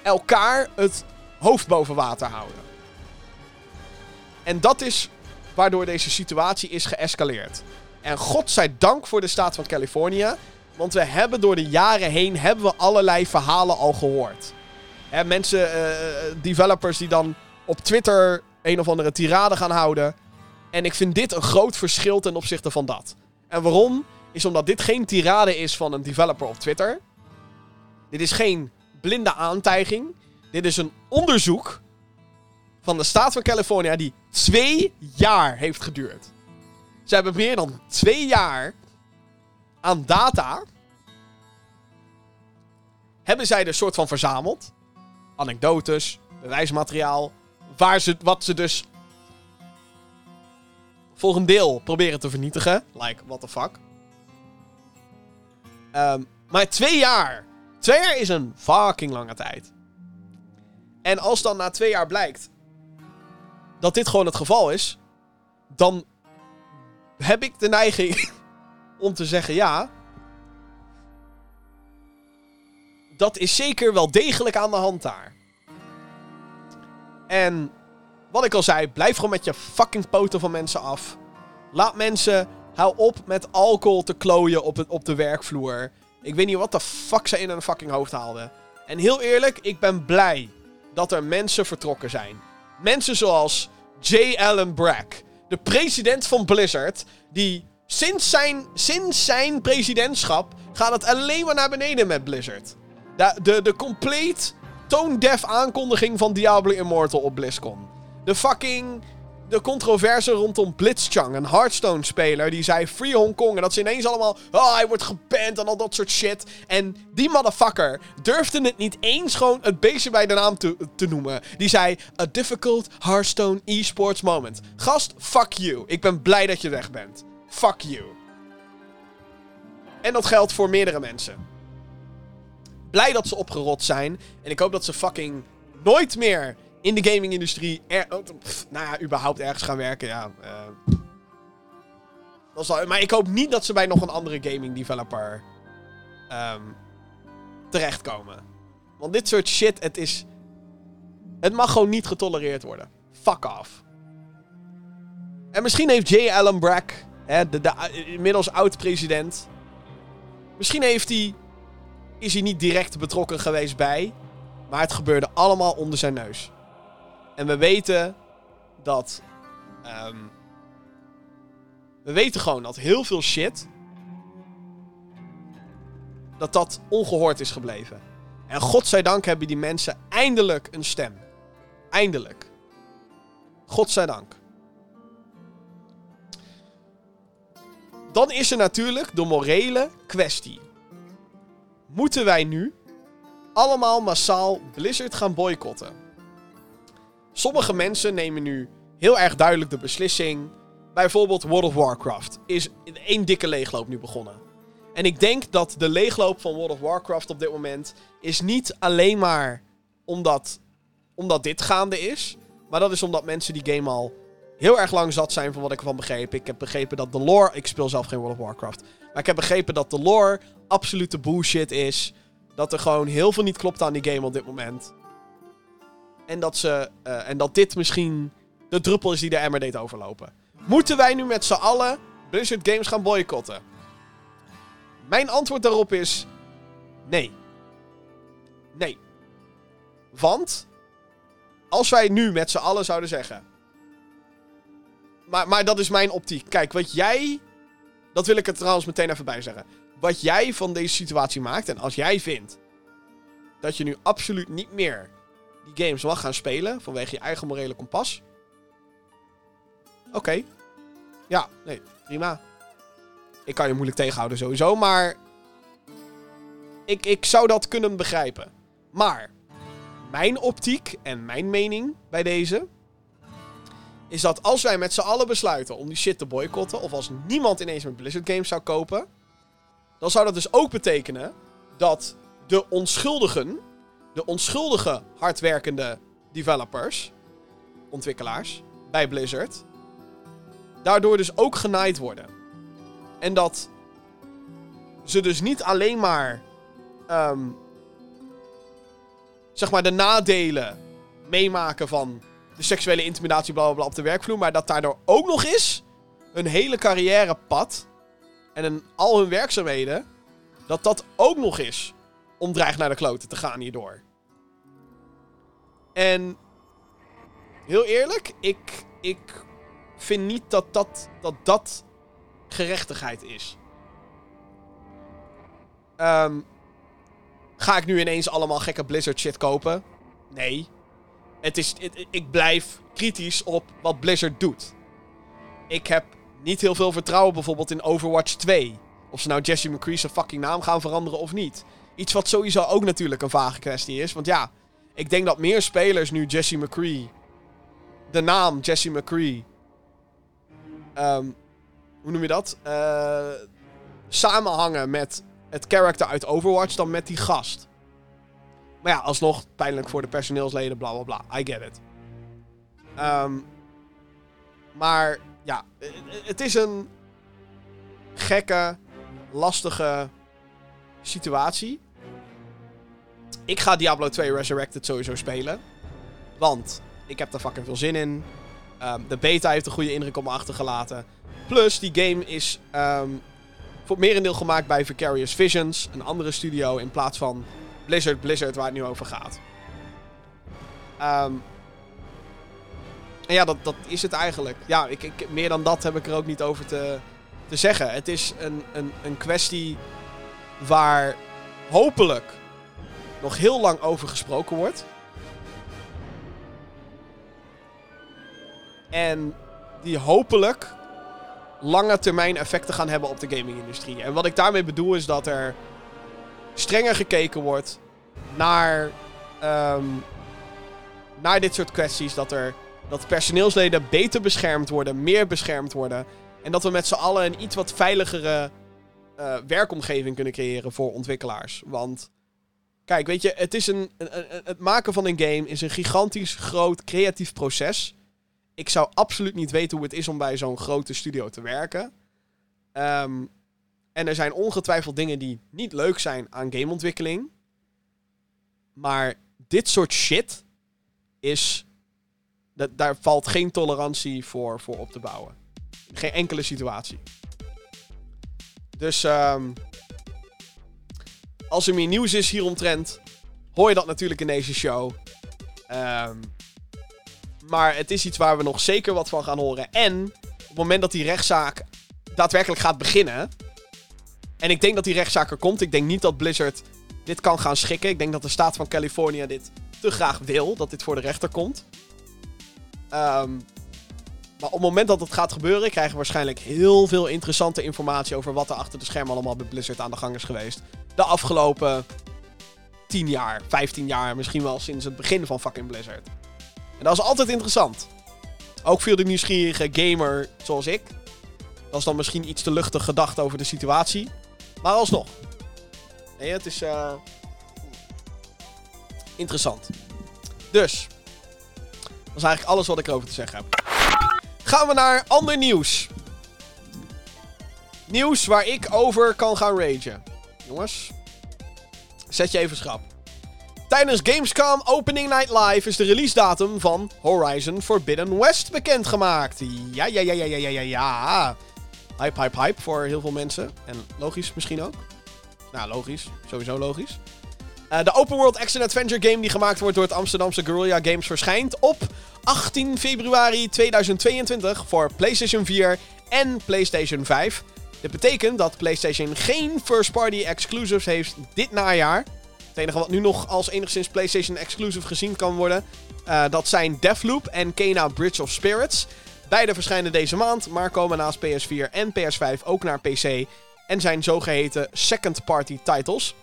elkaar het hoofd boven water houden. En dat is waardoor deze situatie is geëscaleerd. En godzijdank voor de staat van Californië. Want we hebben door de jaren heen hebben we allerlei verhalen al gehoord. Hè, mensen, uh, developers die dan op Twitter een of andere tirade gaan houden. En ik vind dit een groot verschil ten opzichte van dat. En waarom? Is omdat dit geen tirade is van een developer op Twitter. Dit is geen blinde aantijging. Dit is een onderzoek van de staat van Californië die twee jaar heeft geduurd. Ze hebben meer dan twee jaar aan data. Hebben zij er soort van verzameld. Anekdotes, bewijsmateriaal. Waar ze, wat ze dus voor een deel proberen te vernietigen. Like, what the fuck. Um, maar twee jaar. Twee jaar is een fucking lange tijd. En als dan na twee jaar blijkt dat dit gewoon het geval is, dan heb ik de neiging om te zeggen ja. Dat is zeker wel degelijk aan de hand daar. En wat ik al zei, blijf gewoon met je fucking poten van mensen af. Laat mensen, hou op met alcohol te klooien op, op de werkvloer. Ik weet niet wat de fuck ze in hun fucking hoofd haalden. En heel eerlijk, ik ben blij dat er mensen vertrokken zijn. Mensen zoals J. Allen Brack, de president van Blizzard, die sinds zijn, sinds zijn presidentschap gaat het alleen maar naar beneden met Blizzard. De, de, de compleet tone-deaf aankondiging van Diablo Immortal op BlizzCon. De fucking de controverse rondom Blitzchung, een Hearthstone-speler, die zei Free Hong Kong. En dat ze ineens allemaal, oh, hij wordt geband en al dat soort shit. En die motherfucker durfde het niet eens gewoon het beestje bij de naam te, te noemen. Die zei, a difficult Hearthstone esports moment. Gast, fuck you. Ik ben blij dat je weg bent. Fuck you. En dat geldt voor meerdere mensen. Blij dat ze opgerot zijn. En ik hoop dat ze fucking nooit meer in de gaming-industrie, oh, nou ja, überhaupt ergens gaan werken, ja. Uh, dat maar ik hoop niet dat ze bij nog een andere gaming developer um, terechtkomen. Want dit soort shit, het is. Het mag gewoon niet getolereerd worden. Fuck off. En misschien heeft J. Allen Brack, hè, de, de, inmiddels oud-president. Misschien heeft hij. Is hij niet direct betrokken geweest bij. Maar het gebeurde allemaal onder zijn neus. En we weten dat. Um, we weten gewoon dat heel veel shit. Dat dat ongehoord is gebleven. En godzijdank hebben die mensen eindelijk een stem. Eindelijk. Godzijdank. Dan is er natuurlijk de morele kwestie. Moeten wij nu allemaal massaal Blizzard gaan boycotten? Sommige mensen nemen nu heel erg duidelijk de beslissing. Bijvoorbeeld World of Warcraft is één dikke leegloop nu begonnen. En ik denk dat de leegloop van World of Warcraft op dit moment is niet alleen maar omdat, omdat dit gaande is. Maar dat is omdat mensen die game al heel erg lang zat zijn van wat ik ervan begreep. Ik heb begrepen dat de lore... Ik speel zelf geen World of Warcraft. Maar ik heb begrepen dat de lore absolute bullshit is. Dat er gewoon heel veel niet klopt aan die game op dit moment. En dat, ze, eh, en dat dit misschien de druppel is die de emmer deed overlopen. Moeten wij nu met z'n allen Blizzard Games gaan boycotten? Mijn antwoord daarop is... Nee. Nee. Want... Als wij nu met z'n allen zouden zeggen... Maar, maar dat is mijn optiek. Kijk, wat jij... Dat wil ik er trouwens meteen even bij zeggen. Wat jij van deze situatie maakt... En als jij vindt... Dat je nu absoluut niet meer... Die games mag gaan spelen... Vanwege je eigen morele kompas... Oké. Ja, nee, prima. Ik kan je moeilijk tegenhouden sowieso, maar... Ik, ik zou dat kunnen begrijpen. Maar... Mijn optiek en mijn mening bij deze... Is dat als wij met z'n allen besluiten om die shit te boycotten... Of als niemand ineens met Blizzard Games zou kopen... Dan zou dat dus ook betekenen... Dat de onschuldigen... De onschuldige hardwerkende developers... Ontwikkelaars... Bij Blizzard daardoor dus ook genaaid worden. En dat ze dus niet alleen maar. ehm, zeg maar de nadelen meemaken van de seksuele intimidatie bla bla bla op de werkvloer. Maar dat daardoor ook nog eens hun hele carrièrepad en een, al hun werkzaamheden. Dat dat ook nog eens om dreigt naar de kloten te gaan hierdoor. En heel eerlijk, ik, ik vind niet dat dat, dat, dat gerechtigheid is. Ehm, ga ik nu ineens allemaal gekke Blizzard shit kopen? Nee. Het is, ik blijf kritisch op wat Blizzard doet. Ik heb niet heel veel vertrouwen bijvoorbeeld in Overwatch 2. Of ze nou Jesse McCree zijn fucking naam gaan veranderen of niet. Iets wat sowieso ook natuurlijk een vage kwestie is. Want ja, ik denk dat meer spelers nu Jesse McCree... De naam Jesse McCree ehm, hoe noem je dat? Eh, samenhangen met het character uit Overwatch dan met die gast. Maar ja, alsnog pijnlijk voor de personeelsleden, bla bla bla. I get it. Ehm, maar ja, eh, eh, het is een gekke, lastige situatie. Ik ga Diablo 2 Resurrected sowieso spelen. Want ik heb er fucking veel zin in. Ehm, de beta heeft een goede indruk op me achtergelaten. Plus, die game is ehm, voor het merendeel gemaakt bij Vicarious Visions, een andere studio, in plaats van Blizzard Blizzard, waar het nu over gaat. Ehm, en ja, dat, dat is het eigenlijk. Ja, ik, ik, meer dan dat heb ik er ook niet over te, te zeggen. Het is een, een, een kwestie waar hopelijk nog heel lang over gesproken wordt. En die hopelijk lange termijn effecten gaan hebben op de gaming-industrie. En wat ik daarmee bedoel is dat er strenger gekeken wordt naar, ehm, naar dit soort kwesties. Dat, er, dat personeelsleden beter beschermd worden, meer beschermd worden. En dat we met z'n allen een iets wat veiligere eh, werkomgeving kunnen creëren voor ontwikkelaars. Want, kijk, weet je, het, is een, een- een- het maken van een game is een gigantisch groot creatief proces ik zou absoluut niet weten hoe het is om bij zo'n grote studio te werken. Ehm, en er zijn ongetwijfeld dingen die niet leuk zijn aan gameontwikkeling. Maar dit soort shit is. Dat, daar valt geen tolerantie voor, voor op te bouwen. Geen enkele situatie. Dus ehm, als er meer nieuws is hieromtrent, hoor je dat natuurlijk in deze show. Ehm maar het is iets waar we nog zeker wat van gaan horen. En op het moment dat die rechtszaak daadwerkelijk gaat beginnen. En ik denk dat die rechtszaak er komt. Ik denk niet dat Blizzard dit kan gaan schikken. Ik denk dat de staat van Californië dit te graag wil. Dat dit voor de rechter komt. Ehm, maar op het moment dat het gaat gebeuren, krijgen we waarschijnlijk heel veel interessante informatie over wat er achter de schermen allemaal bij Blizzard aan de gang is geweest. De afgelopen 10 jaar, 15 jaar, misschien wel sinds het begin van fucking Blizzard. En dat is altijd interessant. Ook voor de nieuwsgierige gamer zoals ik. Dat is dan misschien iets te luchtig gedacht over de situatie. Maar alsnog. Nee, het is eh, interessant. Dus. Dat is eigenlijk alles wat ik erover te zeggen heb. Gaan we naar ander nieuws. Nieuws waar ik over kan gaan ragen. Jongens, zet je even schrap. Tijdens Gamescom Opening Night Live is de release datum van Horizon Forbidden West bekendgemaakt. Ja, ja, ja, ja, ja, ja, ja. Hype, hype, hype voor heel veel mensen. En logisch misschien ook. Nou, logisch. Sowieso logisch. Uh, de open world action adventure game die gemaakt wordt door het Amsterdamse Guerrilla Games verschijnt op 18 februari 2022 voor PlayStation 4 en PlayStation 5. Dit betekent dat PlayStation geen first-party exclusives heeft dit najaar. Het enige wat nu nog als enigszins PlayStation exclusive gezien kan worden, uh, dat zijn Deathloop en Kena Bridge of Spirits. Beide verschijnen deze maand, maar komen naast PS4 en PS5 ook naar PC en zijn zogeheten second-party titles.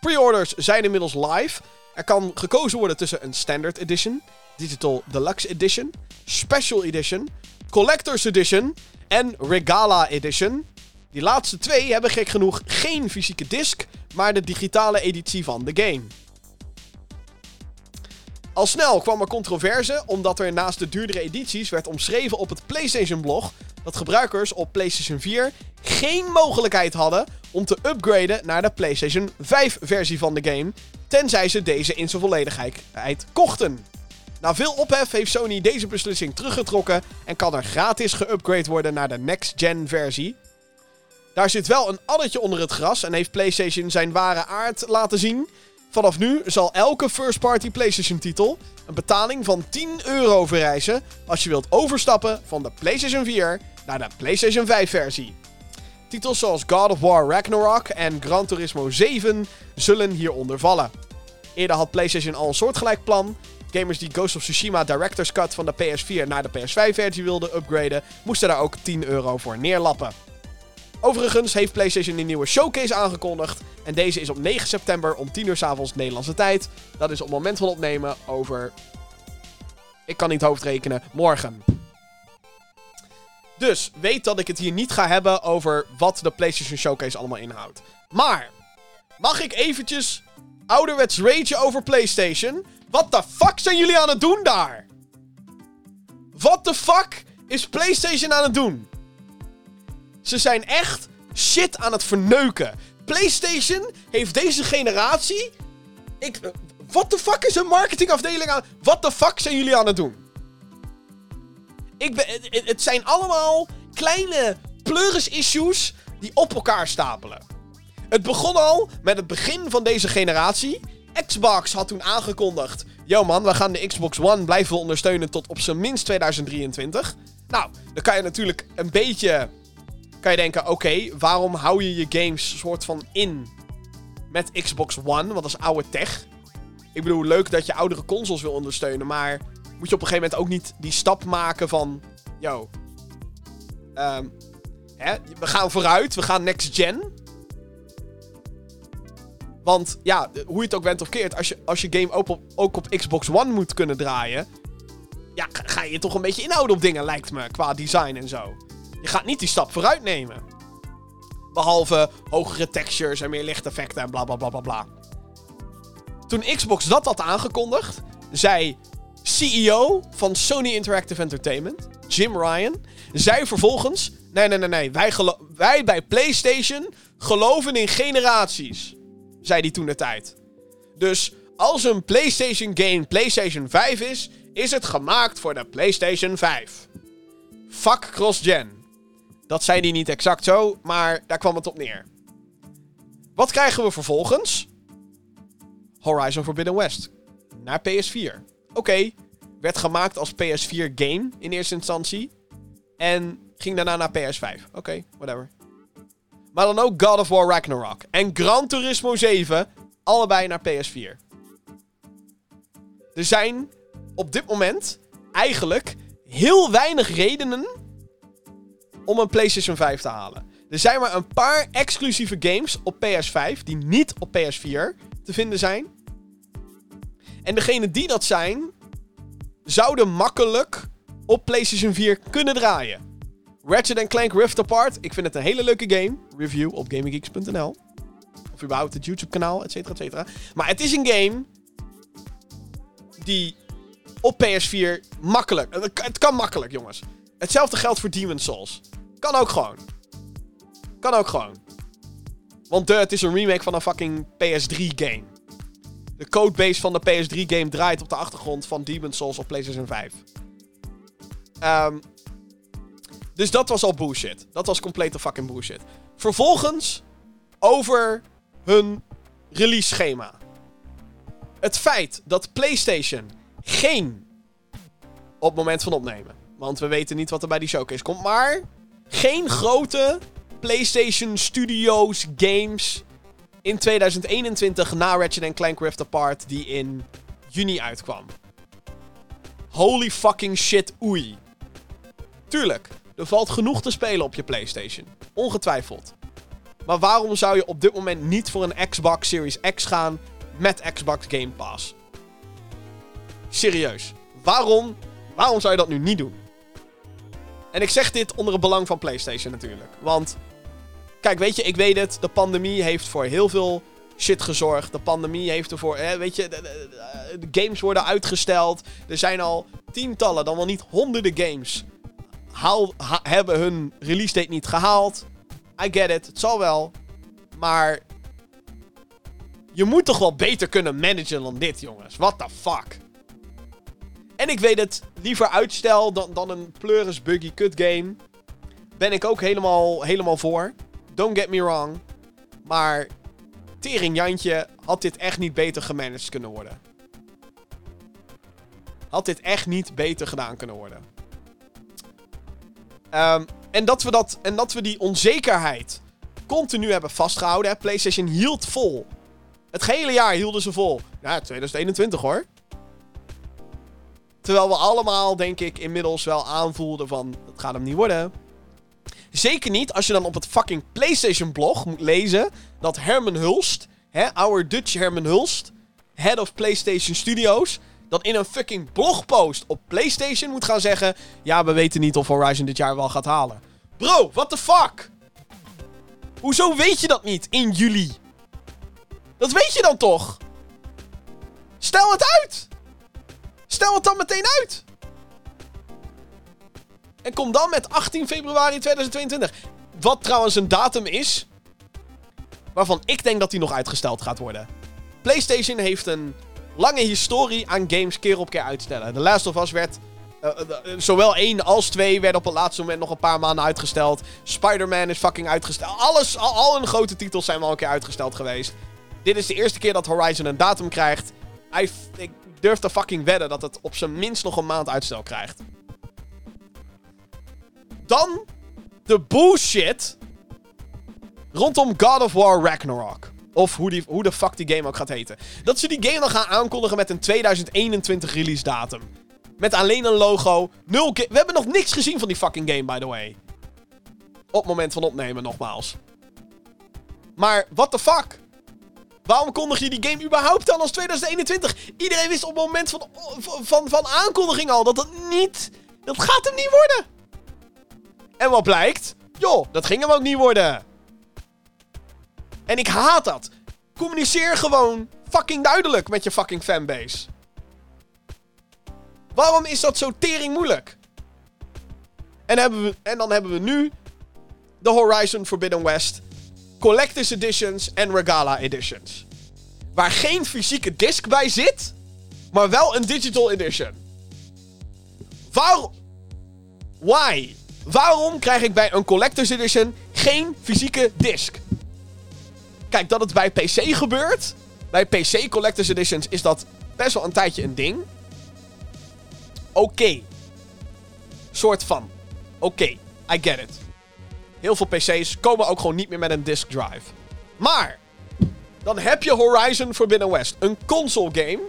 Pre-orders zijn inmiddels live. Er kan gekozen worden tussen een Standard Edition, Digital Deluxe Edition, Special Edition, Collector's Edition en Regala Edition. Die laatste twee hebben gek genoeg geen fysieke disc, maar de digitale editie van de game. Al snel kwam er controverse omdat er naast de duurdere edities werd omschreven op het PlayStation-blog dat gebruikers op PlayStation 4 geen mogelijkheid hadden om te upgraden naar de PlayStation 5-versie van de game, tenzij ze deze in zijn volledigheid kochten. Na veel ophef heeft Sony deze beslissing teruggetrokken en kan er gratis geupgrade worden naar de next-gen versie. Daar zit wel een addertje onder het gras en heeft PlayStation zijn ware aard laten zien. Vanaf nu zal elke first-party PlayStation-titel een betaling van 10 euro vereisen als je wilt overstappen van de PlayStation 4 naar de PlayStation 5-versie. Titels zoals God of War Ragnarok en Gran Turismo 7 zullen hieronder vallen. Eerder had PlayStation al een soortgelijk plan. Gamers die Ghost of Tsushima Director's Cut van de PS4 naar de PS5-versie wilden upgraden, moesten daar ook 10 euro voor neerlappen. Overigens heeft PlayStation een nieuwe showcase aangekondigd. En deze is op 9 september om 10 uur s avonds Nederlandse tijd. Dat is op het moment van opnemen over. Ik kan niet hoofdrekenen. Morgen. Dus weet dat ik het hier niet ga hebben over wat de PlayStation Showcase allemaal inhoudt. Maar, mag ik eventjes ouderwets rage over PlayStation? Wat de fuck zijn jullie aan het doen daar? Wat de fuck is PlayStation aan het doen? Ze zijn echt shit aan het verneuken. PlayStation heeft deze generatie. Ik. Wat de fuck is een marketingafdeling aan. Wat de fuck zijn jullie aan het doen? Ik ben, het, zijn allemaal kleine pleuris-issues die op elkaar stapelen. Het begon al met het begin van deze generatie. Xbox had toen aangekondigd: Yo man, we gaan de Xbox One blijven ondersteunen tot op zijn minst 2023. Nou, dan kan je natuurlijk een beetje kan je denken, oké, waarom hou je je games soort van in met Xbox One? Want dat is oude tech. Ik bedoel, leuk dat je oudere consoles wil ondersteunen, maar moet je op een gegeven moment ook niet die stap maken van, yo, um, hè, we gaan vooruit, we gaan next gen. Want ja, hoe je het ook bent of keert, als je, als je game ook op, ook op Xbox One moet kunnen draaien, ja, ga je toch een beetje inhouden op dingen, lijkt me, qua design en zo. Je gaat niet die stap vooruit nemen. Behalve hogere textures en meer lichteffecten en bla bla bla bla bla. Toen Xbox dat had aangekondigd, zei CEO van Sony Interactive Entertainment, Jim Ryan, zei vervolgens: Nee, nee, nee, nee. Wij, wij bij PlayStation geloven in generaties. Zei hij toen de tijd. Dus als een PlayStation game PlayStation 5 is, is het gemaakt voor de PlayStation 5. Fuck cross-gen. Dat zei hij niet exact zo, maar daar kwam het op neer. Wat krijgen we vervolgens? Horizon Forbidden West. Naar PS4. Oké, werd gemaakt als PS4 game in eerste instantie. En ging daarna naar PS5. Oké, whatever. Maar dan ook God of War Ragnarok. En Gran Turismo 7. Allebei naar PS4. Er zijn op dit moment eigenlijk heel weinig redenen om een PlayStation 5 te halen. Er zijn maar een paar exclusieve games op PS5 die niet op PS4 te vinden zijn. En degene die dat zijn, zouden makkelijk op PlayStation 4 kunnen draaien. Ratchet Clank Rift Apart, ik vind het een hele leuke game. Review op gaminggeeks.nl. Of überhaupt het YouTube kanaal, et cetera, et cetera. Maar het is een game die op PS4 makkelijk... Het kan makkelijk, jongens. Hetzelfde geldt voor Demon's Souls. Kan ook gewoon. Kan ook gewoon. Want de, het is een remake van een fucking PS3-game. De codebase van de PS3-game draait op de achtergrond van Demon's Souls op PlayStation 5. Ehm, dus dat was al bullshit. Dat was complete fucking bullshit. Vervolgens over hun release schema. Het feit dat PlayStation geen op het moment van opnemen. Want we weten niet wat er bij die showcase komt. Maar geen grote PlayStation Studios games in 2021 na Ratchet Clank Rift Apart die in juni uitkwam. Holy fucking shit, oei. Tuurlijk, er valt genoeg te spelen op je PlayStation. Ongetwijfeld. Maar waarom zou je op dit moment niet voor een Xbox Series X gaan met Xbox Game Pass? Serieus. Waarom, waarom zou je dat nu niet doen? En ik zeg dit onder het belang van PlayStation natuurlijk. Want, kijk, weet je, ik weet het. De pandemie heeft voor heel veel shit gezorgd. De pandemie heeft ervoor, weet je, de, de, de games worden uitgesteld. Er zijn al tientallen, dan wel niet honderden games. Haal, ha, hebben hun release date niet gehaald. I get it, het zal wel. Maar je moet toch wel beter kunnen managen dan dit, jongens. What the fuck? En ik weet het, liever uitstel dan, dan een pleuris buggy cut game. Ben ik ook helemaal, helemaal voor. Don't get me wrong. Maar Tering Jantje had dit echt niet beter gemanaged kunnen worden. Had dit echt niet beter gedaan kunnen worden. Um, en, dat we dat, en dat we die onzekerheid continu hebben vastgehouden. PlayStation hield vol. Het hele jaar hielden ze vol. Ja, 2021 hoor. Terwijl we allemaal, denk ik, inmiddels wel aanvoelden van... Het gaat hem niet worden. Zeker niet als je dan op het fucking PlayStation blog moet lezen... dat Herman Hulst, hè, our Dutch Herman Hulst... Head of PlayStation Studios... dat in een fucking blogpost op PlayStation moet gaan zeggen... Ja, we weten niet of Horizon dit jaar wel gaat halen. Bro, what the fuck? Hoezo weet je dat niet in juli? Dat weet je dan toch? Stel het uit! Stel het dan meteen uit! En kom dan met 18 februari 2022. Wat trouwens een datum is. Waarvan ik denk dat die nog uitgesteld gaat worden. PlayStation heeft een lange historie aan games keer op keer uitstellen. The Last of Us werd. Uh, uh, zowel 1 als 2 werden op het laatste moment nog een paar maanden uitgesteld. Spider-Man is fucking uitgesteld. Alles, al, al hun grote titels zijn wel een keer uitgesteld geweest. Dit is de eerste keer dat Horizon een datum krijgt. Ik durf te fucking wedden dat het op zijn minst nog een maand uitstel krijgt. Dan de bullshit rondom God of War Ragnarok. Of hoe, die, hoe de fuck die game ook gaat heten. Dat ze die game dan gaan aankondigen met een 2021 release datum. Met alleen een logo. Nul We hebben nog niks gezien van die fucking game, by the way. Op moment van opnemen, nogmaals. Maar, what the fuck? Waarom kondig je die game überhaupt dan als 2021? Iedereen wist op het moment van, van, van aankondiging al dat het niet... Dat gaat hem niet worden. En wat blijkt? Joh, dat ging hem ook niet worden. En ik haat dat. Communiceer gewoon fucking duidelijk met je fucking fanbase. Waarom is dat zo tering moeilijk? En, hebben we, en dan hebben we nu de Horizon Forbidden West Collector's Editions en Regala Editions. Waar geen fysieke disc bij zit, maar wel een digital edition. Waarom? Why? Waarom krijg ik bij een Collector's Edition geen fysieke disc? Kijk, dat het bij PC gebeurt. Bij PC Collector's Editions is dat best wel een tijdje een ding. Oké. Soort van. Oké, I get it. Heel veel PC's komen ook gewoon niet meer met een disk drive. Maar, dan heb je Horizon Forbidden West. Een console game.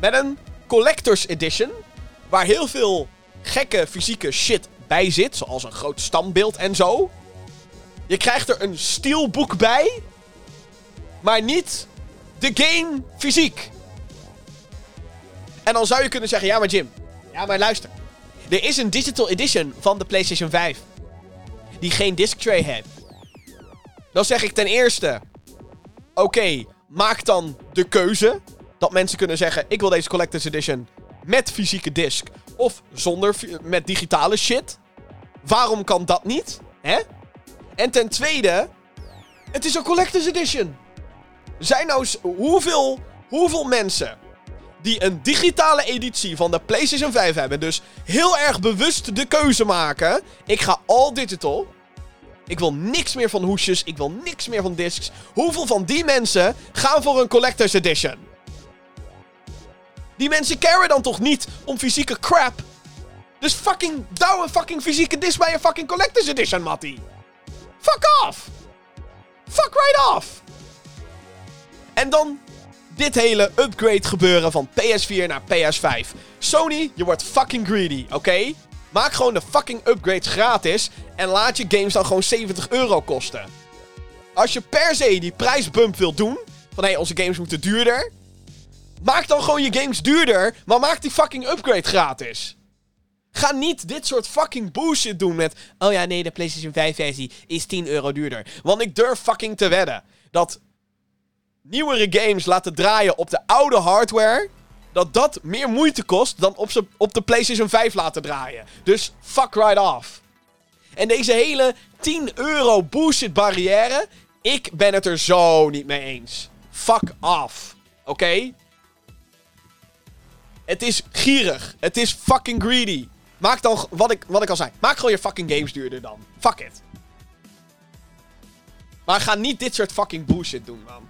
Met een Collector's Edition. Waar heel veel gekke fysieke shit bij zit. Zoals een groot standbeeld en zo. Je krijgt er een steelbook bij. Maar niet de game fysiek. En dan zou je kunnen zeggen: ja, maar Jim. Ja, maar luister. Er is een digital edition van de PlayStation 5 die geen disc tray heeft. Dan zeg ik ten eerste: Oké, maak dan de keuze dat mensen kunnen zeggen: Ik wil deze Collector's Edition met fysieke disc. Of zonder, met digitale shit. Waarom kan dat niet? Hè? En ten tweede, het is een collector's edition. Zijn nou hoeveel, hoeveel mensen die een digitale editie van de PlayStation 5 hebben, dus heel erg bewust de keuze maken: ik ga all digital. Ik wil niks meer van hoesjes. Ik wil niks meer van discs. Hoeveel van die mensen gaan voor een collector's edition? Die mensen caren dan toch niet om fysieke crap? Dus fucking douw een fucking fysieke disc bij een fucking collector's edition, Matty. Fuck off! Fuck right off! En dan dit hele upgrade gebeuren van PS4 naar PS5. Sony, je wordt fucking greedy, oké? Maak gewoon de fucking upgrades gratis en laat je games dan gewoon 70 euro kosten. Als je per se die prijsbump wilt doen, van hé, hey, onze games moeten duurder. Maak dan gewoon je games duurder, maar maak die fucking upgrade gratis. Ga niet dit soort fucking bullshit doen met... Oh ja, nee, de PlayStation 5 versie is 10 euro duurder. Want ik durf fucking te wedden dat nieuwere games laten draaien op de oude hardware... Dat dat meer moeite kost dan op, op de PlayStation 5 laten draaien. Dus fuck right off. En deze hele 10 euro bullshit barrière... Ik ben het er zo niet mee eens. Fuck off. Oké? Het is gierig. Het is fucking greedy. Maak dan, wat ik, wat ik al zei, maak gewoon je fucking games duurder dan. Fuck it. Maar ga niet dit soort fucking bullshit doen, man.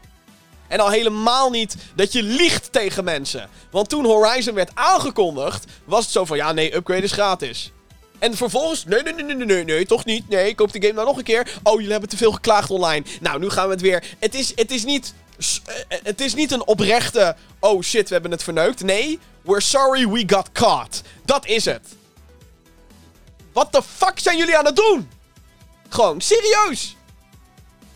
En al helemaal niet dat je liegt tegen mensen. Want toen Horizon werd aangekondigd, was het zo van, ja nee, upgrade is gratis. En vervolgens, nee, nee, nee, nee, nee, nee, toch niet. Nee, koop de game nou nog een keer. Oh, jullie hebben te veel geklaagd online. Nou, nu gaan we het weer. Het is, het is niet, eh, het is niet een oprechte, oh shit, we hebben het verneukt. Nee, we're sorry we got caught. Dat is het. Wat de fuck zijn jullie aan het doen? Gewoon, serieus.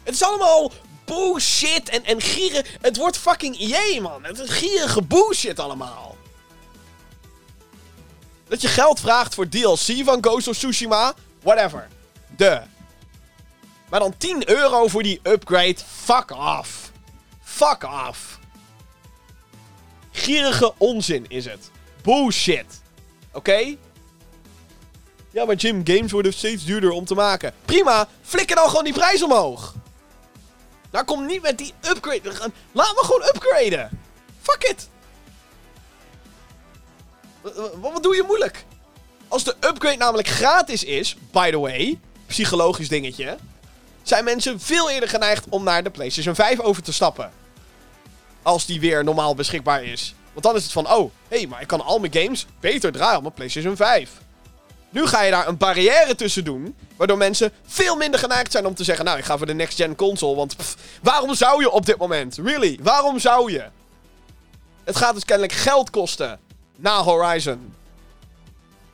Het is allemaal bullshit en, en gieren. Het wordt fucking EA, man. Het is gierige bullshit allemaal. Dat je geld vraagt voor DLC van Ghost of Tsushima. Whatever. De. Maar dan 10 euro voor die upgrade. Fuck off. Fuck off. Gierige onzin is het. Bullshit. Oké? Ja, maar Jim, games worden steeds duurder om te maken. Prima, flikker dan gewoon die prijs omhoog. Nou, kom niet met die upgrade. Laat me gewoon upgraden. Fuck it. Wat doe je moeilijk? Als de upgrade namelijk gratis is, by the way, psychologisch dingetje, zijn mensen veel eerder geneigd om naar de PlayStation 5 over te stappen. Als die weer normaal beschikbaar is. Want dan is het van, oh, hé, hey, maar ik kan al mijn games beter draaien op mijn PlayStation 5. Nu ga je daar een barrière tussen doen. Waardoor mensen veel minder geneigd zijn om te zeggen: Nou, ik ga voor de next-gen console. Want waarom zou je op dit moment? Really? Waarom zou je? Het gaat dus kennelijk geld kosten. Na Horizon.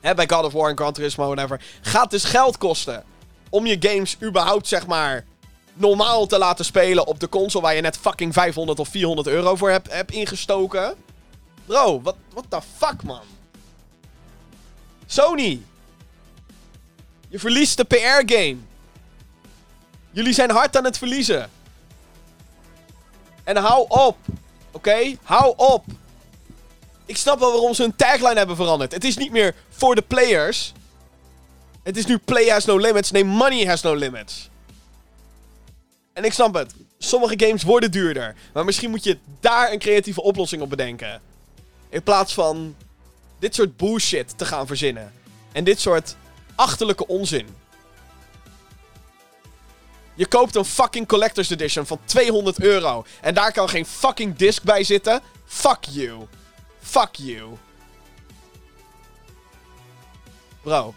Bij God of War en Gran Turismo, whatever. Gaat dus geld kosten. Om je games überhaupt, zeg maar. normaal te laten spelen op de console. Waar je net fucking 500 of 400 euro voor hebt, ingestoken. Bro, wat the fuck, man? Sony, je verliest de PR-game. Jullie zijn hard aan het verliezen. En hou op. Oké? Hou op. Ik snap wel waarom ze hun tagline hebben veranderd. Het is niet meer voor de players. Het is nu play has no limits. Nee, money has no limits. En ik snap het. Sommige games worden duurder. Maar misschien moet je daar een creatieve oplossing op bedenken. In plaats van dit soort bullshit te gaan verzinnen. En dit soort achterlijke onzin. Je koopt een fucking collector's edition van 200 euro. En daar kan geen fucking disc bij zitten. Fuck you. Fuck you. Bro.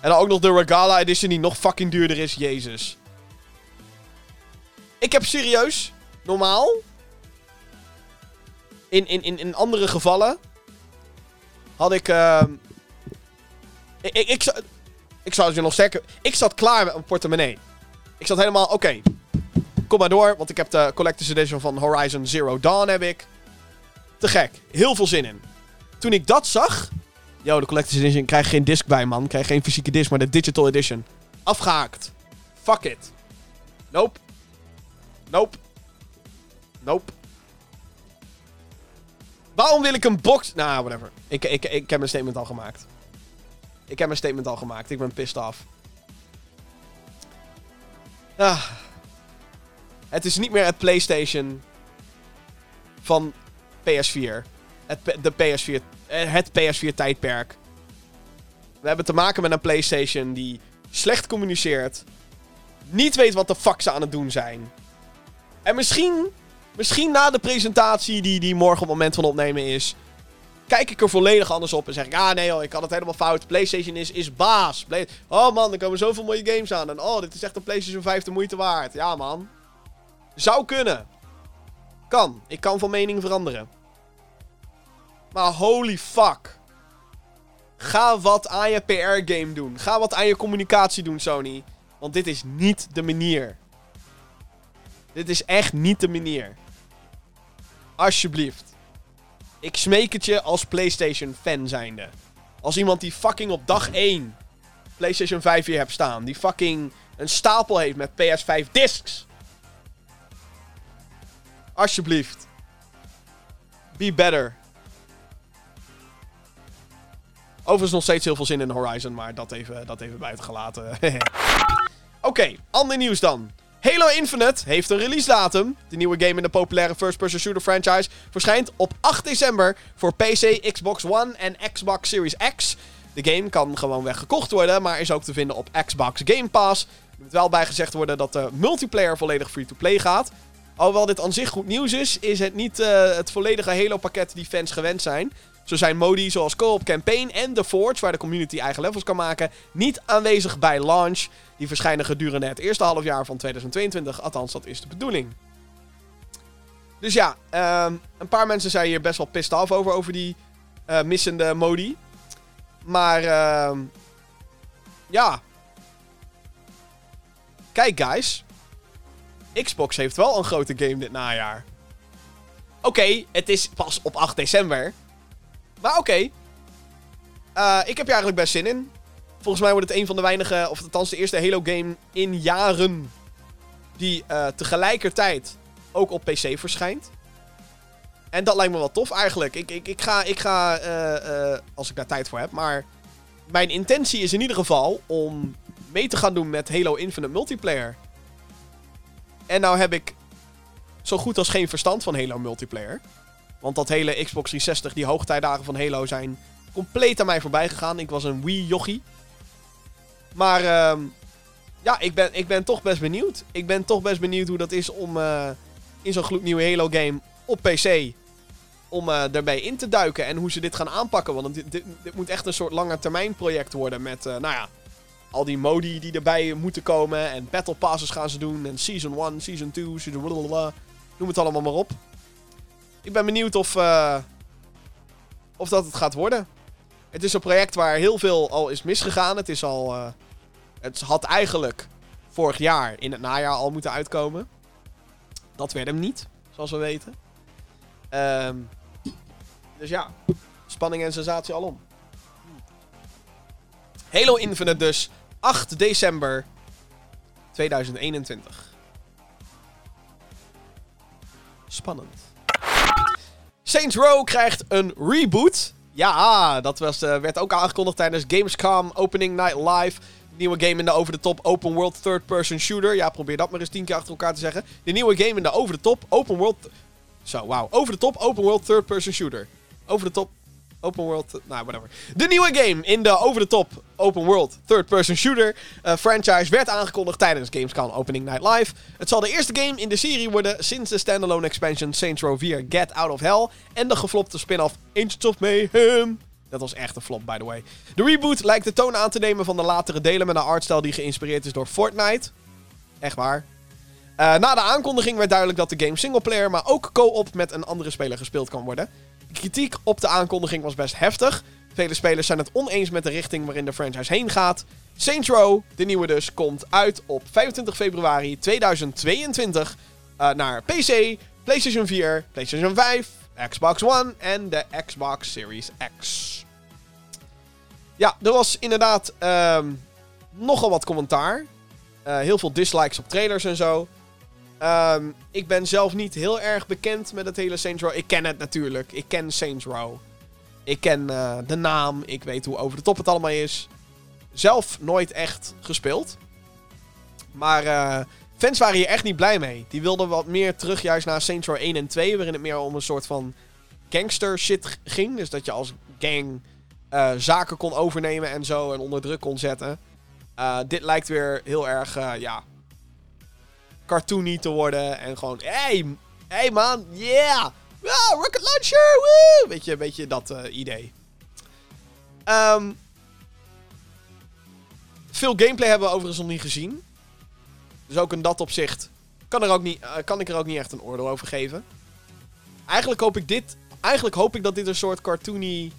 En dan ook nog de Regala edition die nog fucking duurder is. Jezus. Ik heb serieus, normaal, in, in, in, in andere gevallen, had ik... Uh, ik, ik, ik, zou het je nog zeggen. Ik zat klaar met mijn portemonnee. Ik zat helemaal, oké. kom maar door, want ik heb de Collector's Edition van Horizon Zero Dawn heb ik. Te gek. Heel veel zin in. Toen ik dat zag... Yo, de Collector's Edition krijg geen disc bij, man. Krijg geen fysieke disc, maar de Digital Edition. Afgehaakt. Fuck it. Nope. Nope. Nope. Waarom wil ik een box... Nou, whatever. Ik, ik, ik heb mijn statement al gemaakt. Ik heb mijn statement al gemaakt. Ik ben pissed af. Ah. Het is niet meer het PlayStation van PS4. Het, de PS4, eh, het PS4-tijdperk. We hebben te maken met een PlayStation die slecht communiceert. Niet weet wat de fuck ze aan het doen zijn. En misschien, misschien na de presentatie die, die morgen op het moment van opnemen is kijk ik er volledig anders op en zeg ik, ah nee joh, ik had het helemaal fout. PlayStation is, is baas. oh man, er komen zoveel mooie games aan. En oh, dit is echt een PlayStation 5 de moeite waard. Ja man. Zou kunnen. Kan. Ik kan van mening veranderen. Maar holy fuck. Ga wat aan je PR-game doen. Ga wat aan je communicatie doen, Sony. Want dit is niet de manier. Dit is echt niet de manier. Alsjeblieft. Ik smeek het je als PlayStation-fan zijnde. Als iemand die fucking op dag 1 PlayStation 5 hier hebt staan. Die fucking een stapel heeft met PS5 discs. Alsjeblieft. Be better. Overigens nog steeds heel veel zin in Horizon, maar dat even, dat even buiten gelaten. Oké, ander nieuws dan. Halo Infinite heeft een release datum. De nieuwe game in de populaire first-person shooter franchise verschijnt op 8 december voor PC, Xbox One en Xbox Series X. De game kan gewoon gekocht worden, maar is ook te vinden op Xbox Game Pass. Er moet wel bijgezegd worden dat de multiplayer volledig free-to-play gaat. Alhoewel dit aan zich goed nieuws is, is het niet uh, het volledige Halo-pakket die fans gewend zijn. Zo zijn modi zoals Co-op Campaign en The Forge, waar de community eigen levels kan maken, niet aanwezig bij launch. Die verschijnen gedurende het eerste halfjaar van 2022. Althans, dat is de bedoeling. Dus ja, um, een paar mensen zijn hier best wel pissed af over, over die uh, missende modi. Maar uh, ja. Kijk, guys. Xbox heeft wel een grote game dit najaar. Oké, het is pas op 8 december. Maar oké. Uh, ik heb hier eigenlijk best zin in. Volgens mij wordt het een van de weinige, of althans de eerste Halo-game in jaren. die uh, tegelijkertijd ook op PC verschijnt. En dat lijkt me wel tof eigenlijk. Ik, ik, ik ga, ik ga uh, als ik daar tijd voor heb. Maar mijn intentie is in ieder geval om mee te gaan doen met Halo Infinite Multiplayer. En nou heb ik zo goed als geen verstand van Halo Multiplayer. Want dat hele Xbox 360, die hoogtijdagen van Halo zijn compleet aan mij voorbij gegaan. Ik was een Wii-jochie. Maar uh, ja, ik ben, ik ben toch best benieuwd. Ik ben toch best benieuwd hoe dat is om uh, in zo'n gloednieuwe Halo-game op PC... om uh, erbij in te duiken en hoe ze dit gaan aanpakken. Want dit, dit, moet echt een soort lange termijn project worden met, uh, nou ja... Al die modi die erbij moeten komen. En battle passes gaan ze doen. En season 1, season 2, season... Blablabla. Noem het allemaal maar op. Ik ben benieuwd of, of dat het gaat worden. Het is een project waar heel veel al is misgegaan. Het is al. Uh, het had eigenlijk vorig jaar in het najaar al moeten uitkomen. Dat werd hem niet, zoals we weten. Um, dus ja, spanning en sensatie alom. Halo Infinite dus, 8 december 2021. Spannend. Saints Row krijgt een reboot. Ja, dat was, uh, werd ook aangekondigd tijdens Gamescom Opening Night Live. Nieuwe game in de over-the-top open world third-person shooter. Ja, probeer dat maar eens tien keer achter elkaar te zeggen. De nieuwe game in de over-the-top open world... Zo, wauw. Over-the-top open world third-person shooter. Over-the-top Open world, nou, whatever. De nieuwe game in de over-the-top open world third-person shooter uh, franchise werd aangekondigd tijdens Gamescom Opening Night Live. Het zal de eerste game in de serie worden sinds de standalone expansion Saints Row 4 Get Out of Hell en de geflopte spin-off Agents of Mayhem. Dat was echt een flop, by the way. De reboot lijkt de toon aan te nemen van de latere delen met een artstyle die geïnspireerd is door Fortnite. Echt waar. Uh, na de aankondiging werd duidelijk dat de game singleplayer, maar ook co-op met een andere speler gespeeld kan worden. Kritiek op de aankondiging was best heftig. Vele spelers zijn het oneens met de richting waarin de franchise heen gaat. Saints Row, de nieuwe dus, komt uit op 25 februari 2022 uh, naar PC, PlayStation 4, PlayStation 5, Xbox One en de Xbox Series X. Ja, er was inderdaad um, nogal wat commentaar. Uh, heel veel dislikes op trailers en zo. Ehm, ik ben zelf niet heel erg bekend met het hele Saints Row. Ik ken het natuurlijk. Ik ken Saints Row. Ik ken eh, de naam. Ik weet hoe over de top het allemaal is. Zelf nooit echt gespeeld. Maar eh, fans waren hier echt niet blij mee. Die wilden wat meer terug juist naar Saints Row 1 en 2. Waarin het meer om een soort van gangster shit ging. Dus dat je als gang eh, zaken kon overnemen en zo. En onder druk kon zetten. dit lijkt weer heel erg, ja, cartoony te worden. En gewoon, hey, hey man, yeah! Ah, rocket launcher! Weet je, een beetje dat uh, idee. Um, veel gameplay hebben we overigens nog niet gezien. Dus ook in dat opzicht kan, er ook niet, uh, kan ik er ook niet echt een oordeel over geven. Eigenlijk hoop ik dit... Eigenlijk hoop ik dat dit een soort cartoony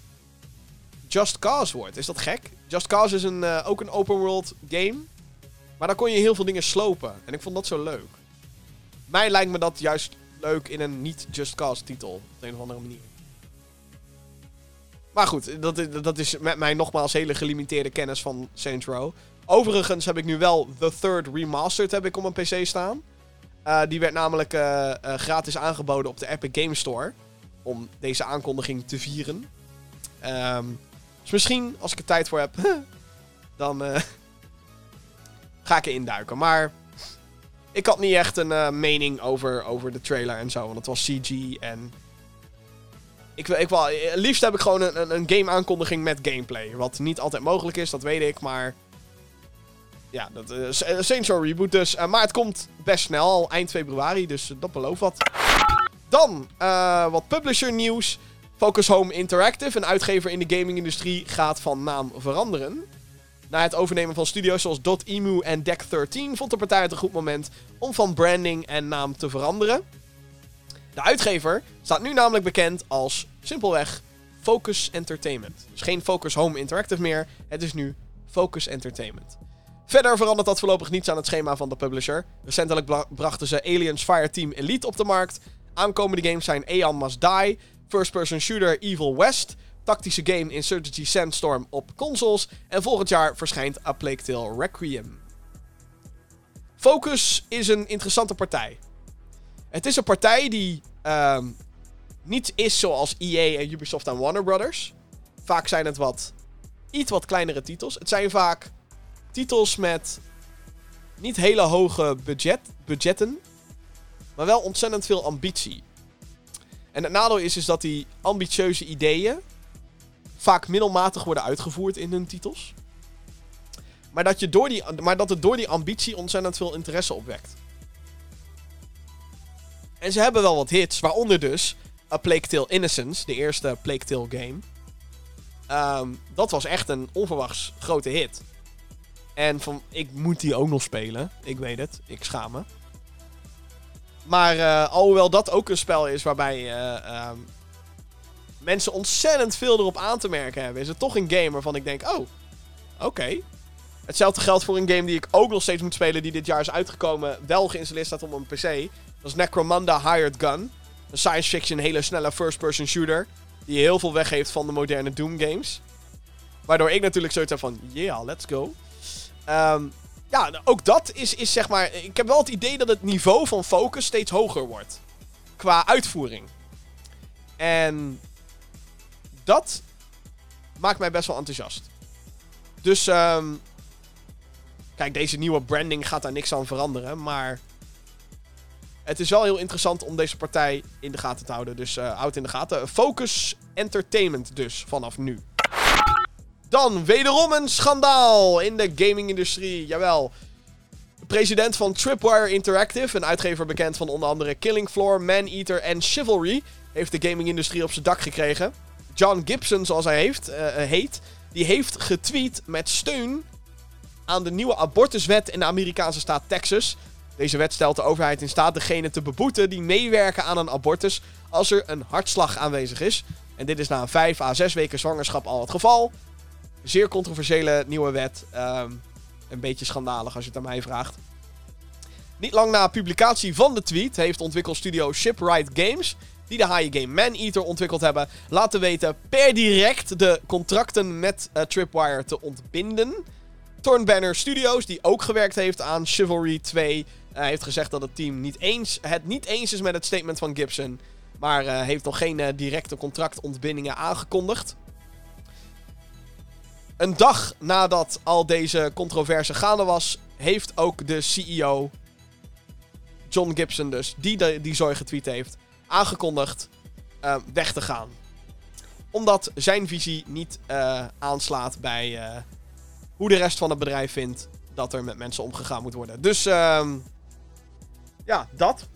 Just Cause wordt. Is dat gek? Just Cause is een, uh, ook een open world game. Maar dan kon je heel veel dingen slopen. En ik vond dat zo leuk. Mij lijkt me dat juist leuk in een niet Just Cause titel. Op een of andere manier. Maar goed, dat, dat is met mij nogmaals hele gelimiteerde kennis van Saints Row. Overigens heb ik nu wel The Third Remastered heb ik op mijn PC staan. Uh, die werd namelijk uh, uh, gratis aangeboden op de Epic Game Store. Om deze aankondiging te vieren. Um, dus misschien, als ik er tijd voor heb, dan ga ik. Maar ik had niet echt een uh, mening over, over de trailer en zo. Want het was CG en. Ik, ik wel, liefst heb ik gewoon een, een game aankondiging met gameplay. Wat niet altijd mogelijk is, dat weet ik. Maar. Ja, dat, uh, Saints Reboot dus. Maar het komt best snel, eind februari. Dus dat belooft wat. Dan wat publisher nieuws. Focus Home Interactive, een uitgever in de gaming-industrie, gaat van naam veranderen. Na het overnemen van studio's zoals Dotemu en Deck 13 vond de partij het een goed moment om van branding en naam te veranderen. De uitgever staat nu namelijk bekend als simpelweg Focus Entertainment. Dus geen Focus Home Interactive meer, het is nu Focus Entertainment. Verder verandert dat voorlopig niets aan het schema van de publisher. Recentelijk brachten ze Aliens Fireteam Elite op de markt. Aankomende games zijn Aeon Must Die, First Person Shooter Evil West, tactische game Insurgency Sandstorm op consoles. En volgend jaar verschijnt A Plague Tale Requiem. Focus is een interessante partij. Het is een partij die um, niet is zoals EA en Ubisoft en Warner Brothers. Vaak zijn het wat iets wat kleinere titels. Het zijn vaak titels met niet hele hoge budget, budgetten, maar wel ontzettend veel ambitie. En het nadeel is, is dat die ambitieuze ideeën vaak middelmatig worden uitgevoerd in hun titels. Maar dat, je door die, maar dat het door die ambitie ontzettend veel interesse opwekt. En ze hebben wel wat hits, waaronder dus A Plague Tale Innocence, de eerste Plague Tale game. Um, dat was echt een onverwachts grote hit. En van, ik moet die ook nog spelen. Ik weet het, ik schaam me. Maar uh, alhoewel dat ook een spel is waarbij uh, um, mensen ontzettend veel erop aan te merken hebben, is het toch een game waarvan ik denk, oh, oké. Hetzelfde geldt voor een game die ik ook nog steeds moet spelen, die dit jaar is uitgekomen, wel geïnstalleerd staat op mijn PC. Dat is Necromunda Hired Gun. Een science fiction, hele snelle first-person shooter. Die heel veel weggeeft van de moderne Doom games. Waardoor ik natuurlijk zoiets heb van, yeah, let's go. Um, ja, ook dat is, is zeg maar... Ik heb wel het idee dat het niveau van focus steeds hoger wordt. Qua uitvoering. En dat maakt mij best wel enthousiast. Dus, um, kijk, deze nieuwe branding gaat daar niks aan veranderen. Maar het is wel heel interessant om deze partij in de gaten te houden. Dus uh, houd in de gaten. Focus Entertainment dus, vanaf nu. Dan wederom een schandaal in de gaming-industrie. Jawel. De president van Tripwire Interactive, een uitgever bekend van onder andere Killing Floor, Man-Eater en Chivalry, heeft de gaming-industrie op zijn dak gekregen. John Gibson, zoals hij heeft, uh, heet, die heeft getweet met steun aan de nieuwe abortuswet in de Amerikaanse staat Texas. Deze wet stelt de overheid in staat degene te beboeten die meewerken aan een abortus als er een hartslag aanwezig is. En dit is na 5 à 6 weken zwangerschap al het geval. Zeer controversiële nieuwe wet. Um, een beetje schandalig als je het aan mij vraagt. Niet lang na publicatie van de tweet heeft ontwikkelstudio Shipwright Games die de high game Man-Eater ontwikkeld hebben, laten weten per direct de contracten met uh, Tripwire te ontbinden. Thornbanner Studios, die ook gewerkt heeft aan Chivalry 2, Hij heeft gezegd dat het team niet eens, het niet eens is met het statement van Gibson. Maar uh, heeft nog geen directe contractontbindingen aangekondigd. Een dag nadat al deze controverse gaande was, heeft ook de CEO, John Gibson dus, die die zooi getweet heeft, aangekondigd uh, weg te gaan. Omdat zijn visie niet aanslaat bij hoe de rest van het bedrijf vindt dat er met mensen omgegaan moet worden. Dus ehm, ja, dat.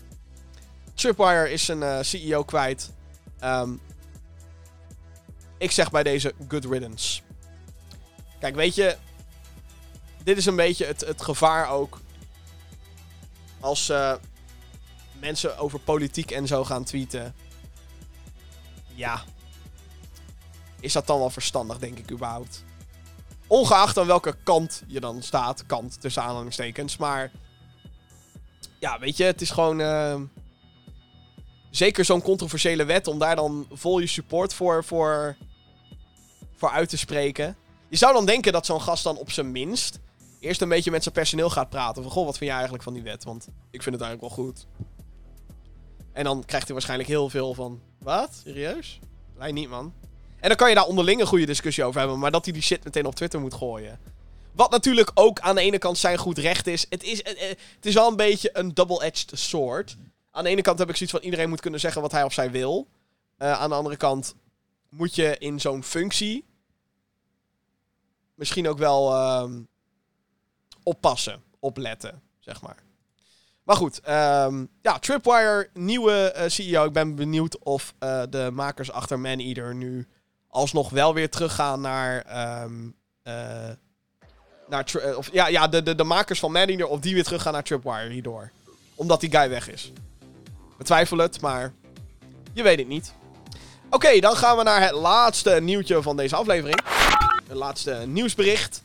Tripwire is zijn uh, CEO kwijt. Um, ik zeg bij deze good riddance. Kijk, weet je... Dit is een beetje het, het gevaar ook. Als mensen over politiek en zo gaan tweeten. Ja. Is dat dan wel verstandig, denk ik überhaupt? Ongeacht aan welke kant je dan staat. Kant tussen aanhalingstekens. Maar... Ja, weet je, het is gewoon... Uh, zeker zo'n controversiële wet, om daar dan vol je support voor, voor, voor uit te spreken. Je zou dan denken dat zo'n gast dan op zijn minst eerst een beetje met zijn personeel gaat praten. Van, goh, wat vind jij eigenlijk van die wet? Want ik vind het eigenlijk wel goed. En dan krijgt hij waarschijnlijk heel veel van, wat? Serieus? Wij niet, man. En dan kan je daar onderling een goede discussie over hebben, maar dat hij die shit meteen op Twitter moet gooien. Wat natuurlijk ook aan de ene kant zijn goed recht is. Het is, het is wel een beetje een double-edged sword. Aan de ene kant heb ik zoiets van iedereen moet kunnen zeggen wat hij of zij wil. Uh, aan de andere kant moet je in zo'n functie misschien ook wel uh, oppassen, opletten, zeg maar. Maar goed, um, ja, Tripwire, nieuwe uh, CEO. Ik ben benieuwd of uh, de makers achter Maneater nu alsnog wel weer teruggaan naar. Um, naar of, ja, ja de, de, de makers van Maneater, of die weer teruggaan naar Tripwire hierdoor. Omdat die guy weg is. Betwijfel het, maar je weet het niet. Oké, dan gaan we naar het laatste nieuwtje van deze aflevering. Het laatste nieuwsbericht.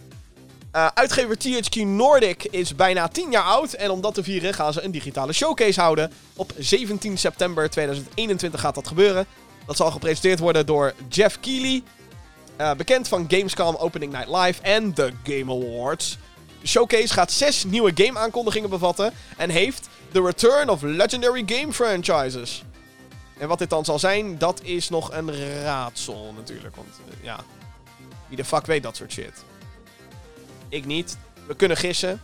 Uh, uitgever THQ Nordic is bijna 10 jaar oud. En om dat te vieren gaan ze een digitale showcase houden. Op 17 september 2021 gaat dat gebeuren. Dat zal gepresenteerd worden door Jeff Keighley. Uh, bekend van Gamescom Opening Night Live en de Game Awards. De showcase gaat zes nieuwe game-aankondigingen bevatten. En heeft The Return of Legendary Game Franchises. En wat dit dan zal zijn, dat is nog een raadsel natuurlijk. Want uh, ja, wie de fuck weet dat soort shit? Ik niet. We kunnen gissen.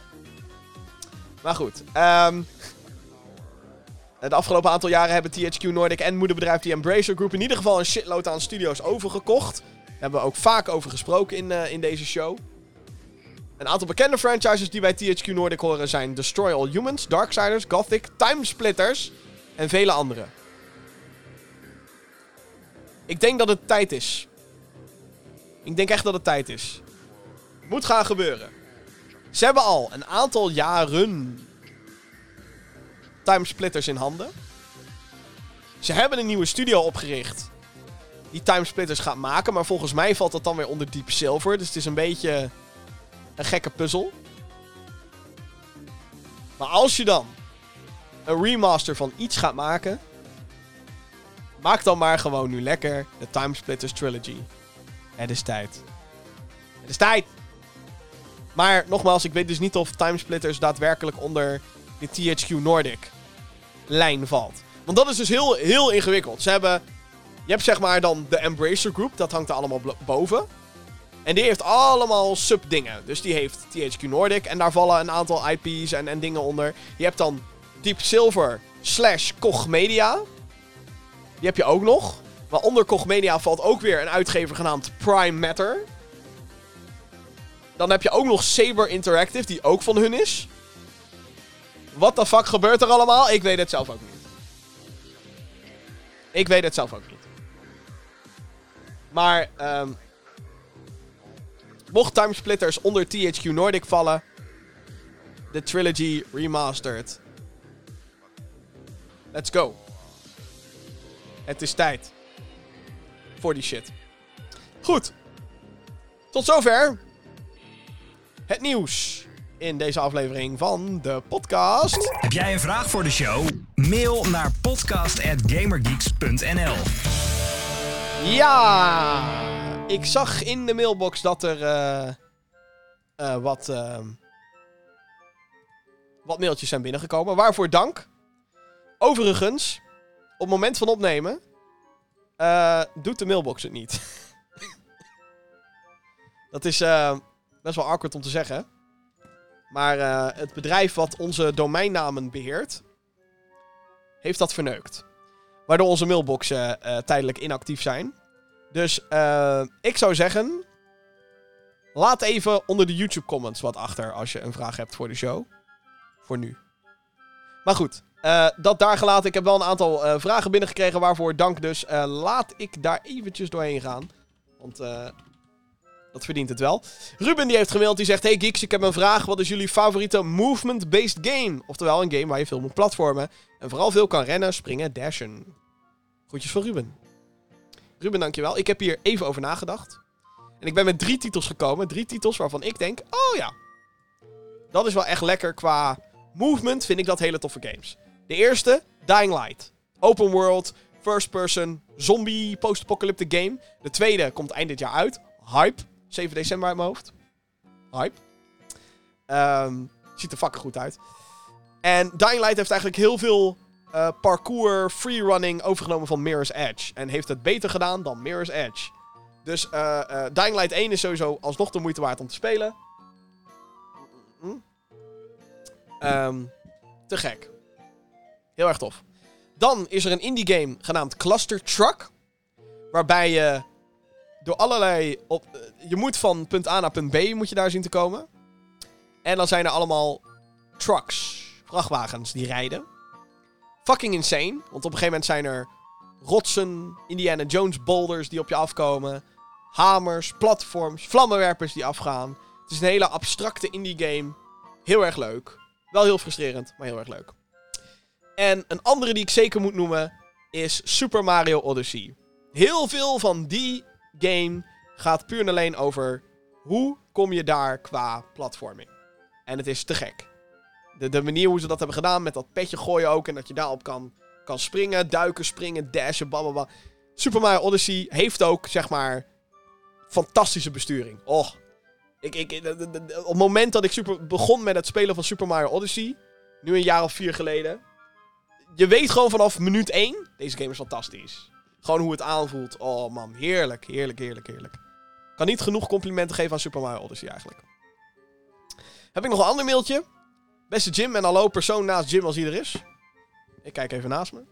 Maar goed. Um, de afgelopen aantal jaren hebben THQ Nordic en moederbedrijf die Embracer Group in ieder geval een shitload aan studio's overgekocht. Daar hebben we ook vaak over gesproken in, uh, in deze show. Een aantal bekende franchises die bij THQ Nordic horen zijn Destroy All Humans, Darksiders, Gothic, Timesplitters en vele andere. Ik denk dat het tijd is. Ik denk echt dat het tijd is. Moet gaan gebeuren. Ze hebben al een aantal jaren Timesplitters in handen. Ze hebben een nieuwe studio opgericht die Timesplitters gaat maken, maar volgens mij valt dat dan weer onder Deep Silver. Dus het is een beetje een gekke puzzel. Maar als je dan een remaster van iets gaat maken, maak dan maar gewoon nu lekker de Timesplitters Trilogy. Het is tijd. Het is tijd! Maar nogmaals, ik weet dus niet of Timesplitters daadwerkelijk onder de THQ Nordic lijn valt. Want dat is dus heel, heel ingewikkeld. Ze hebben. Je hebt zeg maar dan de Embracer Group, dat hangt er allemaal boven. En die heeft allemaal sub-dingen. Dus die heeft THQ Nordic en daar vallen een aantal IP's en, en dingen onder. Je hebt dan Deep Silver slash Koch Media. Die heb je ook nog. Maar onder Koch Media valt ook weer een uitgever genaamd Prime Matter. Dan heb je ook nog Saber Interactive, die ook van hun is. Wat de fuck gebeurt er allemaal? Ik weet het zelf ook niet. Ik weet het zelf ook niet. Maar, um, mocht Timesplitters onder THQ Nordic vallen, de trilogy remastered. Let's go. Het is tijd. Voor die shit. Goed. Tot zover. Het nieuws in deze aflevering van de podcast. Heb jij een vraag voor de show? Mail naar podcast.gamergeeks.nl Ja, ik zag in de mailbox dat er uh, uh, wat, uh, wat mailtjes zijn binnengekomen. Waarvoor dank. Overigens, op het moment van opnemen eh, doet de mailbox het niet. dat is eh, best wel awkward om te zeggen. Maar eh, het bedrijf wat onze domeinnamen beheert, heeft dat verneukt. Waardoor onze mailboxen eh, tijdelijk inactief zijn. Dus eh, ik zou zeggen, laat even onder de YouTube comments wat achter als je een vraag hebt voor de show. Voor nu. Maar goed, dat daar gelaten. Ik heb wel een aantal vragen binnengekregen, waarvoor dank dus. Laat ik daar eventjes doorheen gaan. Want dat verdient het wel. Ruben die heeft gemaild, die zegt... Hey geeks, ik heb een vraag. Wat is jullie favoriete movement-based game? Oftewel een game waar je veel moet platformen. En vooral veel kan rennen, springen, dashen. Groetjes van Ruben. Ruben, dankjewel. Ik heb hier even over nagedacht. En ik ben met drie titels gekomen. Drie titels waarvan ik denk... Oh ja, dat is wel echt lekker qua movement. Vind ik dat hele toffe games. De eerste, Dying Light. Open world, first person, zombie, post-apocalyptic game. De tweede komt eind dit jaar uit. Hype. 7 december uit mijn hoofd. Hype. Ehm, ziet er fucking goed uit. En Dying Light heeft eigenlijk heel veel eh, parkour, freerunning overgenomen van Mirror's Edge. En heeft het beter gedaan dan Mirror's Edge. Dus eh, Dying Light 1 is sowieso alsnog de moeite waard om te spelen. Hm? Ehm, te gek. Heel erg tof. Dan is er een indie game genaamd Cluster Truck. Waarbij je door allerlei... Op, eh, je moet van punt A naar punt B moet je daar zien te komen. En dan zijn er allemaal trucks. Vrachtwagens die rijden. Fucking insane. Want op een gegeven moment zijn er rotsen, Indiana Jones boulders die op je afkomen. Hamers, platforms, vlammenwerpers die afgaan. Het is een hele abstracte indie game. Heel erg leuk. Wel heel frustrerend, maar heel erg leuk. En een andere die ik zeker moet noemen is Super Mario Odyssey. Heel veel van die game gaat puur en alleen over hoe kom je daar qua platforming. En het is te gek. De, de manier hoe ze dat hebben gedaan met dat petje gooien ook en dat je daarop kan, kan springen, duiken, springen, dashen, blablabla. Super Mario Odyssey heeft ook, zeg maar, fantastische besturing. Oh, ik, ik, op het moment dat ik super, begon met het spelen van Super Mario Odyssey, nu een jaar of vier geleden, je weet gewoon vanaf minuut 1, deze game is fantastisch. Gewoon hoe het aanvoelt. Oh man, heerlijk, heerlijk, heerlijk, heerlijk. Kan niet genoeg complimenten geven aan Super Mario Odyssey eigenlijk. Heb ik nog een ander mailtje? Beste Jim en hallo persoon naast Jim als hij er is. Ik kijk even naast me.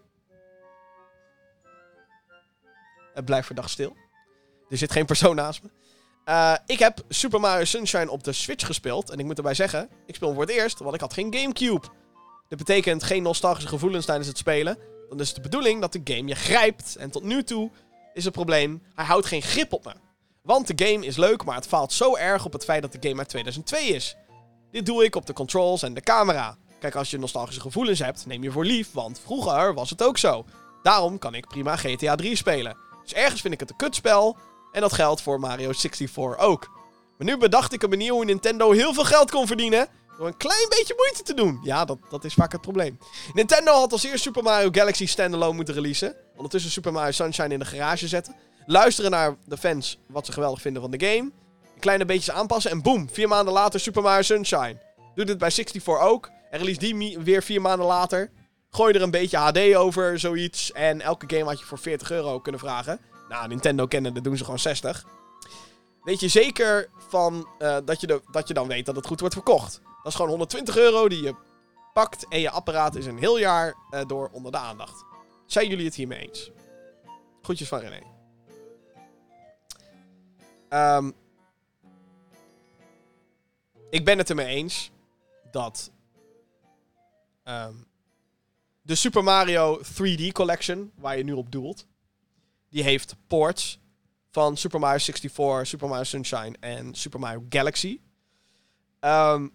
Het blijft verdacht stil. Er zit geen persoon naast me. Eh, ik heb Super Mario Sunshine op de Switch gespeeld. En ik moet erbij zeggen, ik speel hem voor het eerst, want ik had geen Gamecube. Dat betekent geen nostalgische gevoelens tijdens het spelen. Dan is het de bedoeling dat de game je grijpt. En tot nu toe is het probleem, hij houdt geen grip op me. Want de game is leuk, maar het faalt zo erg op het feit dat de game uit 2002 is. Dit doe ik op de controls en de camera. Kijk, als je nostalgische gevoelens hebt, neem je voor lief, want vroeger was het ook zo. Daarom kan ik prima GTA 3 spelen. Dus ergens vind ik het een kutspel, en dat geldt voor Mario 64 ook. Maar nu bedacht ik een manier hoe Nintendo heel veel geld kon verdienen. Door een klein beetje moeite te doen. Ja, dat, dat is vaak het probleem. Nintendo had als eerst Super Mario Galaxy standalone moeten releasen. Ondertussen Super Mario Sunshine in de garage zetten. Luisteren naar de fans wat ze geweldig vinden van de game. Een kleine beetjes aanpassen en boom, vier maanden later Super Mario Sunshine. Doe dit bij 64 ook. En release die weer vier maanden later. Gooi er een beetje HD over, zoiets. En elke game had je voor 40 euro kunnen vragen. Nou, Nintendo kennen, dat doen ze gewoon 60. Weet je zeker van eh, dat, je de, dat je dan weet dat het goed wordt verkocht. Dat is gewoon 120 euro die je pakt en je apparaat is een heel jaar eh, door onder de aandacht. Zijn jullie het hiermee eens? Groetjes van René. Ehm, ik ben het ermee eens dat ehm, de Super Mario 3D Collection, waar je nu op doelt, die heeft ports van Super Mario 64, Super Mario Sunshine en Super Mario Galaxy. Ehm,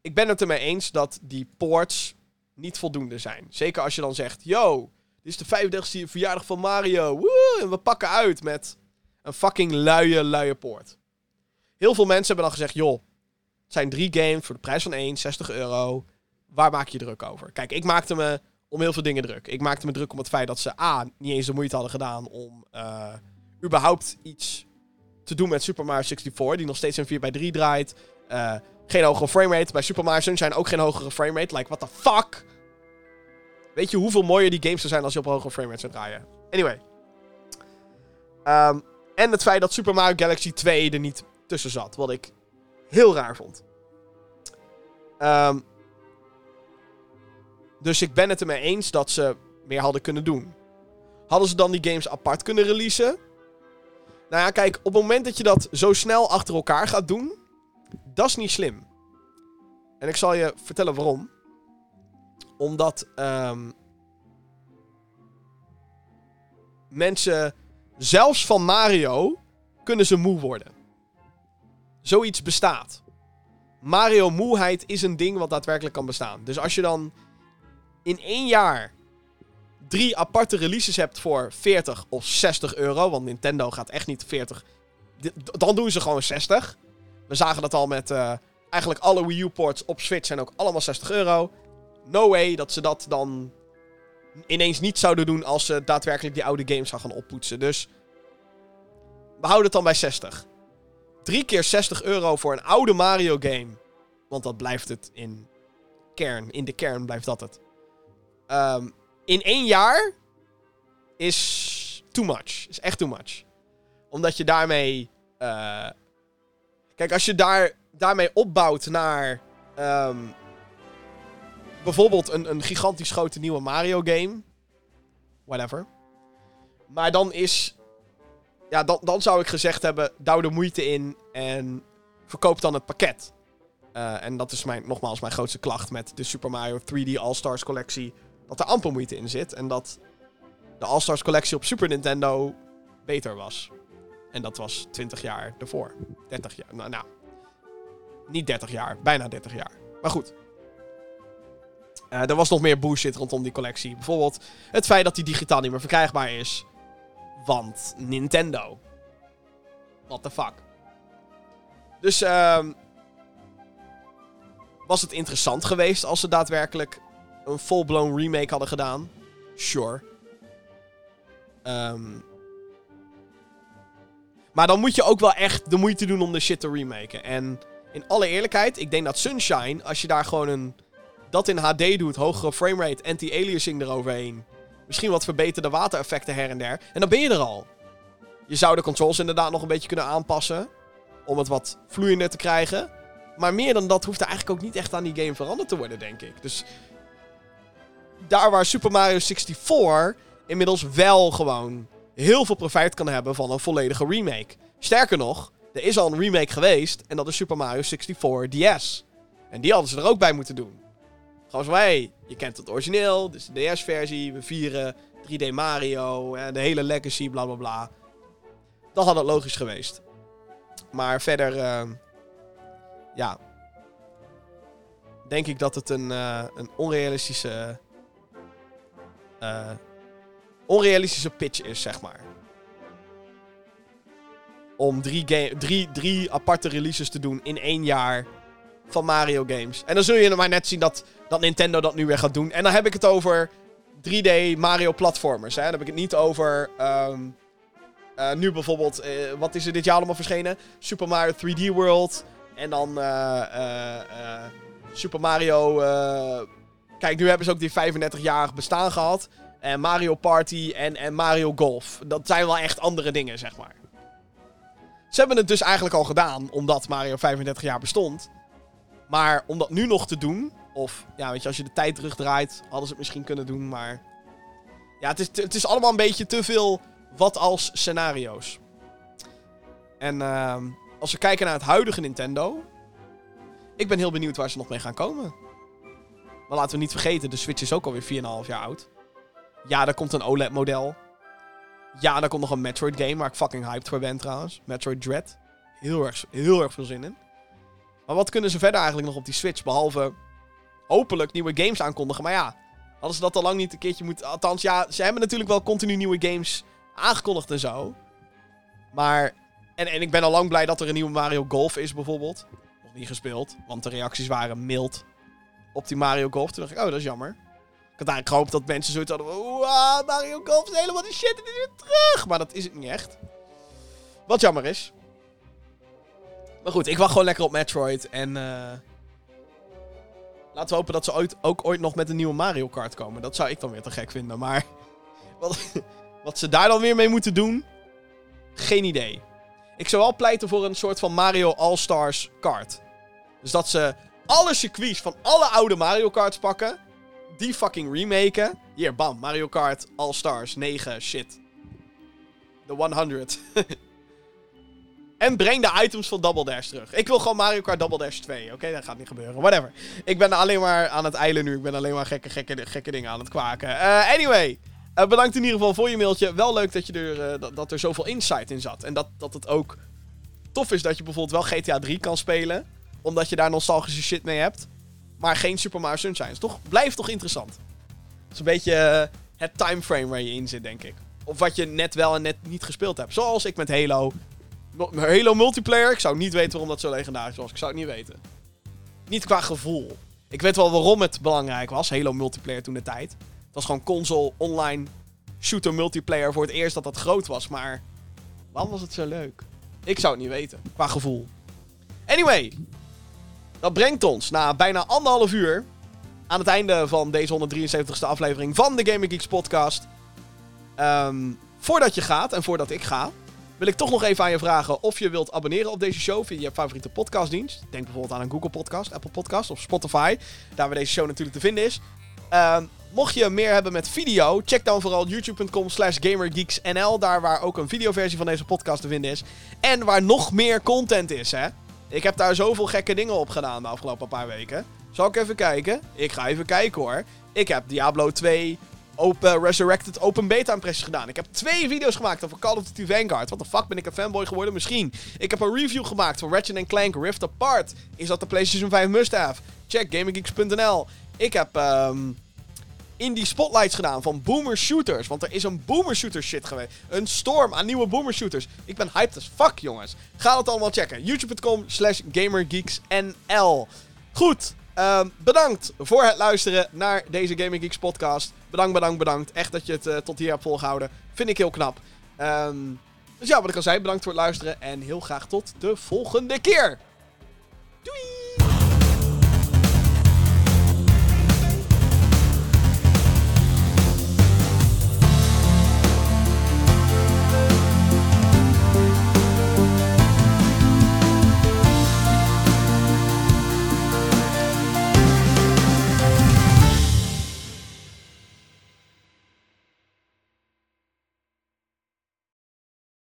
ik ben het ermee eens dat die ports niet voldoende zijn. Zeker als je dan zegt, yo, dit is de 35e verjaardag van Mario. Woe, en we pakken uit met een fucking luie, luie poort. Heel veel mensen hebben dan gezegd, joh, het zijn drie games voor de prijs van één, 60 euro. Waar maak je druk over? Kijk, ik maakte me om heel veel dingen druk. Ik maakte me druk om het feit dat ze A, niet eens de moeite hadden gedaan om eh, überhaupt iets te doen met Super Mario 64, die nog steeds in 4x3 draait. Eh, Geen hogere framerate. Bij Super Mario Sunshine ook geen hogere framerate. Like, what the fuck? Weet je hoeveel mooier die games zou zijn als je op hogere framerate zou draaien? Anyway. Ehm, en het feit dat Super Mario Galaxy 2 er niet tussen zat. Wat ik heel raar vond. Ehm, dus ik ben het ermee eens dat ze meer hadden kunnen doen. Hadden ze dan die games apart kunnen releasen? Nou ja, kijk, op het moment dat je dat zo snel achter elkaar gaat doen, dat is niet slim. En ik zal je vertellen waarom. Omdat ehm, mensen, zelfs van Mario, kunnen ze moe worden. Zoiets bestaat. Mario moeheid is een ding wat daadwerkelijk kan bestaan. Dus als je dan in één jaar drie aparte releases hebt voor 40 of 60 euro. Want Nintendo gaat echt niet 40. Dan doen ze gewoon 60. We zagen dat al met uh, eigenlijk alle Wii U-ports op Switch zijn ook allemaal 60 euro. No way dat ze dat dan ineens niet zouden doen als ze daadwerkelijk die oude games gaan oppoetsen. Dus we houden het dan bij 60. Drie keer 60 euro voor een oude Mario game. Want dat blijft het in kern. In de kern blijft dat het. Um, in één jaar is too much. Is echt too much. Omdat je daarmee. Uh, kijk, als je daar, daarmee opbouwt naar. Um, bijvoorbeeld een, een gigantisch grote nieuwe Mario game. Whatever. Maar dan is. Ja, dan, dan zou ik gezegd hebben: douw de moeite in en verkoop dan het pakket. Uh, en dat is mijn, nogmaals mijn grootste klacht met de Super Mario 3D All-Stars collectie dat er amper moeite in zit. En dat de All-Stars collectie op Super Nintendo beter was. En dat was 20 jaar ervoor. 30 jaar. Nou, nou, niet 30 jaar. Bijna 30 jaar. Maar goed. Uh, er was nog meer bullshit rondom die collectie. Bijvoorbeeld het feit dat die digitaal niet meer verkrijgbaar is. Want Nintendo. What the fuck. Dus uh, was het interessant geweest als ze daadwerkelijk een full-blown remake hadden gedaan. Sure. Um, maar dan moet je ook wel echt de moeite doen om de shit te remaken. En in alle eerlijkheid, ik denk dat Sunshine, als je daar gewoon een. dat in HD doet, hogere framerate, anti-aliasing eroverheen. Misschien wat verbeterde watereffecten her en der. En dan ben je er al. Je zou de controls inderdaad nog een beetje kunnen aanpassen. Om het wat vloeiender te krijgen. Maar meer dan dat hoeft er eigenlijk ook niet echt aan die game veranderd te worden, denk ik. Dus daar waar Super Mario 64 inmiddels wel gewoon heel veel profijt kan hebben van een volledige remake. Sterker nog, er is al een remake geweest en dat is Super Mario 64 DS. En die hadden ze er ook bij moeten doen. Gewoon zo, je kent het origineel, dus de DS-versie, we vieren 3D Mario, en de hele legacy, bla bla bla. Dat had het logisch geweest. Maar verder, uh, ja, denk ik dat het een, uh, een onrealistische uh, onrealistische pitch is, zeg maar. Om drie, drie, drie aparte releases te doen in één jaar van Mario games. En dan zul je maar net zien dat, dat Nintendo dat nu weer gaat doen. En dan heb ik het over 3D Mario platformers. Hè? Dan heb ik het niet over... Um, uh, nu bijvoorbeeld, uh, wat is er dit jaar allemaal verschenen? Super Mario 3D World. En dan Super Mario Kijk, nu hebben ze ook die 35-jarig bestaan gehad. En Mario Party en, en Mario Golf. Dat zijn wel echt andere dingen, zeg maar. Ze hebben het dus eigenlijk al gedaan, omdat Mario 35 jaar bestond. Maar om dat nu nog te doen, of ja, weet je, als je de tijd terugdraait, hadden ze het misschien kunnen doen, maar. Ja, het is, het is allemaal een beetje te veel wat als scenario's. En uh, als we kijken naar het huidige Nintendo. Ik ben heel benieuwd waar ze nog mee gaan komen. Maar laten we niet vergeten, de Switch is ook alweer 4,5 jaar oud. Ja, er komt een OLED-model. Ja, er komt nog een Metroid game waar ik fucking hyped voor ben trouwens. Metroid Dread. Heel erg, heel erg veel zin in. Maar wat kunnen ze verder eigenlijk nog op die Switch? Behalve hopelijk nieuwe games aankondigen. Maar ja, hadden ze dat al lang niet een keertje moeten... Althans, ja, ze hebben natuurlijk wel continu nieuwe games aangekondigd en zo. Maar... En, en ik ben al lang blij dat er een nieuwe Mario Golf is bijvoorbeeld. Nog niet gespeeld, want de reacties waren mild op die Mario Golf. Toen dacht ik, oh, dat is jammer. Ik had eigenlijk gehoopt dat mensen zoiets hadden van... Mario Golf is helemaal de shit, het is weer terug. Maar dat is het niet echt. Wat jammer is. Maar goed, ik wacht gewoon lekker op Metroid. En eh, laten we hopen dat ze ooit, ook ooit nog met een nieuwe Mario Kart komen. Dat zou ik dan weer te gek vinden. Maar wat, wat ze daar dan weer mee moeten doen, geen idee. Ik zou wel pleiten voor een soort van Mario All-Stars kart. Dus dat ze alle circuits van alle oude Mario Karts pakken. Die fucking remaken. Hier, bam. Mario Kart All-Stars 9. Shit. De 100. en breng de items van Double Dash terug. Ik wil gewoon Mario Kart Double Dash 2. Oké, dat gaat niet gebeuren. Whatever. Ik ben alleen maar aan het eilen nu. Ik ben alleen maar gekke, gekke, gekke dingen aan het kwaken. Uh, anyway. Uh, bedankt in ieder geval voor je mailtje. Wel leuk dat, je er, dat, dat, er zoveel insight in zat. En dat, dat het ook tof is dat je bijvoorbeeld wel GTA 3 kan spelen. Omdat je daar nostalgische shit mee hebt. Maar geen Super Mario Sunshine. Toch, blijft toch interessant. Het is een beetje uh, het timeframe waar je in zit, denk ik. Of wat je net wel en net niet gespeeld hebt. Zoals ik met Halo. Halo multiplayer. Ik zou niet weten waarom dat zo legendarisch was. Ik zou het niet weten. Niet qua gevoel. Ik weet wel waarom het belangrijk was. Halo multiplayer toen de tijd. Het was gewoon console, online, shooter multiplayer voor het eerst dat dat groot was. Maar waarom was het zo leuk? Ik zou het niet weten, qua gevoel. Anyway, dat brengt ons na bijna anderhalf uur aan het einde van deze 173ste aflevering van de Gaming Geeks podcast. Um, voordat je gaat en voordat ik ga, wil ik toch nog even aan je vragen of je wilt abonneren op deze show via je favoriete podcastdienst. Denk bijvoorbeeld aan een Google Podcast, Apple Podcast of Spotify, daar waar deze show natuurlijk te vinden is. Um, mocht je meer hebben met video, check dan vooral youtube.com slash gamergeeksnl. Daar waar ook een videoversie van deze podcast te vinden is. En waar nog meer content is, hè. Ik heb daar zoveel gekke dingen op gedaan de afgelopen paar weken. Zal ik even kijken? Ik ga even kijken hoor. Ik heb Diablo 2 open, Resurrected Open Beta impressies gedaan. Ik heb twee video's gemaakt over Call of Duty Vanguard. Wat de fuck ben ik een fanboy geworden? Misschien. Ik heb een review gemaakt van Ratchet Clank Rift Apart. Is dat de PlayStation 5 must-have? Check GamingGeeks.nl. Ik heb um, indie spotlights gedaan van boomer shooters. Want er is een boomer shooter shit geweest. Een storm aan nieuwe boomer shooters. Ik ben hyped as fuck, jongens. Ga het allemaal checken. YouTube.com slash GamerGeeksNL. Goed. Um, bedankt voor het luisteren naar deze Gaming Geeks podcast. Bedankt, bedankt, bedankt. Echt dat je het uh, tot hier hebt volgehouden. Vind ik heel knap. Um, dus ja, wat ik al zei, bedankt voor het luisteren. En heel graag tot de volgende keer. Doei!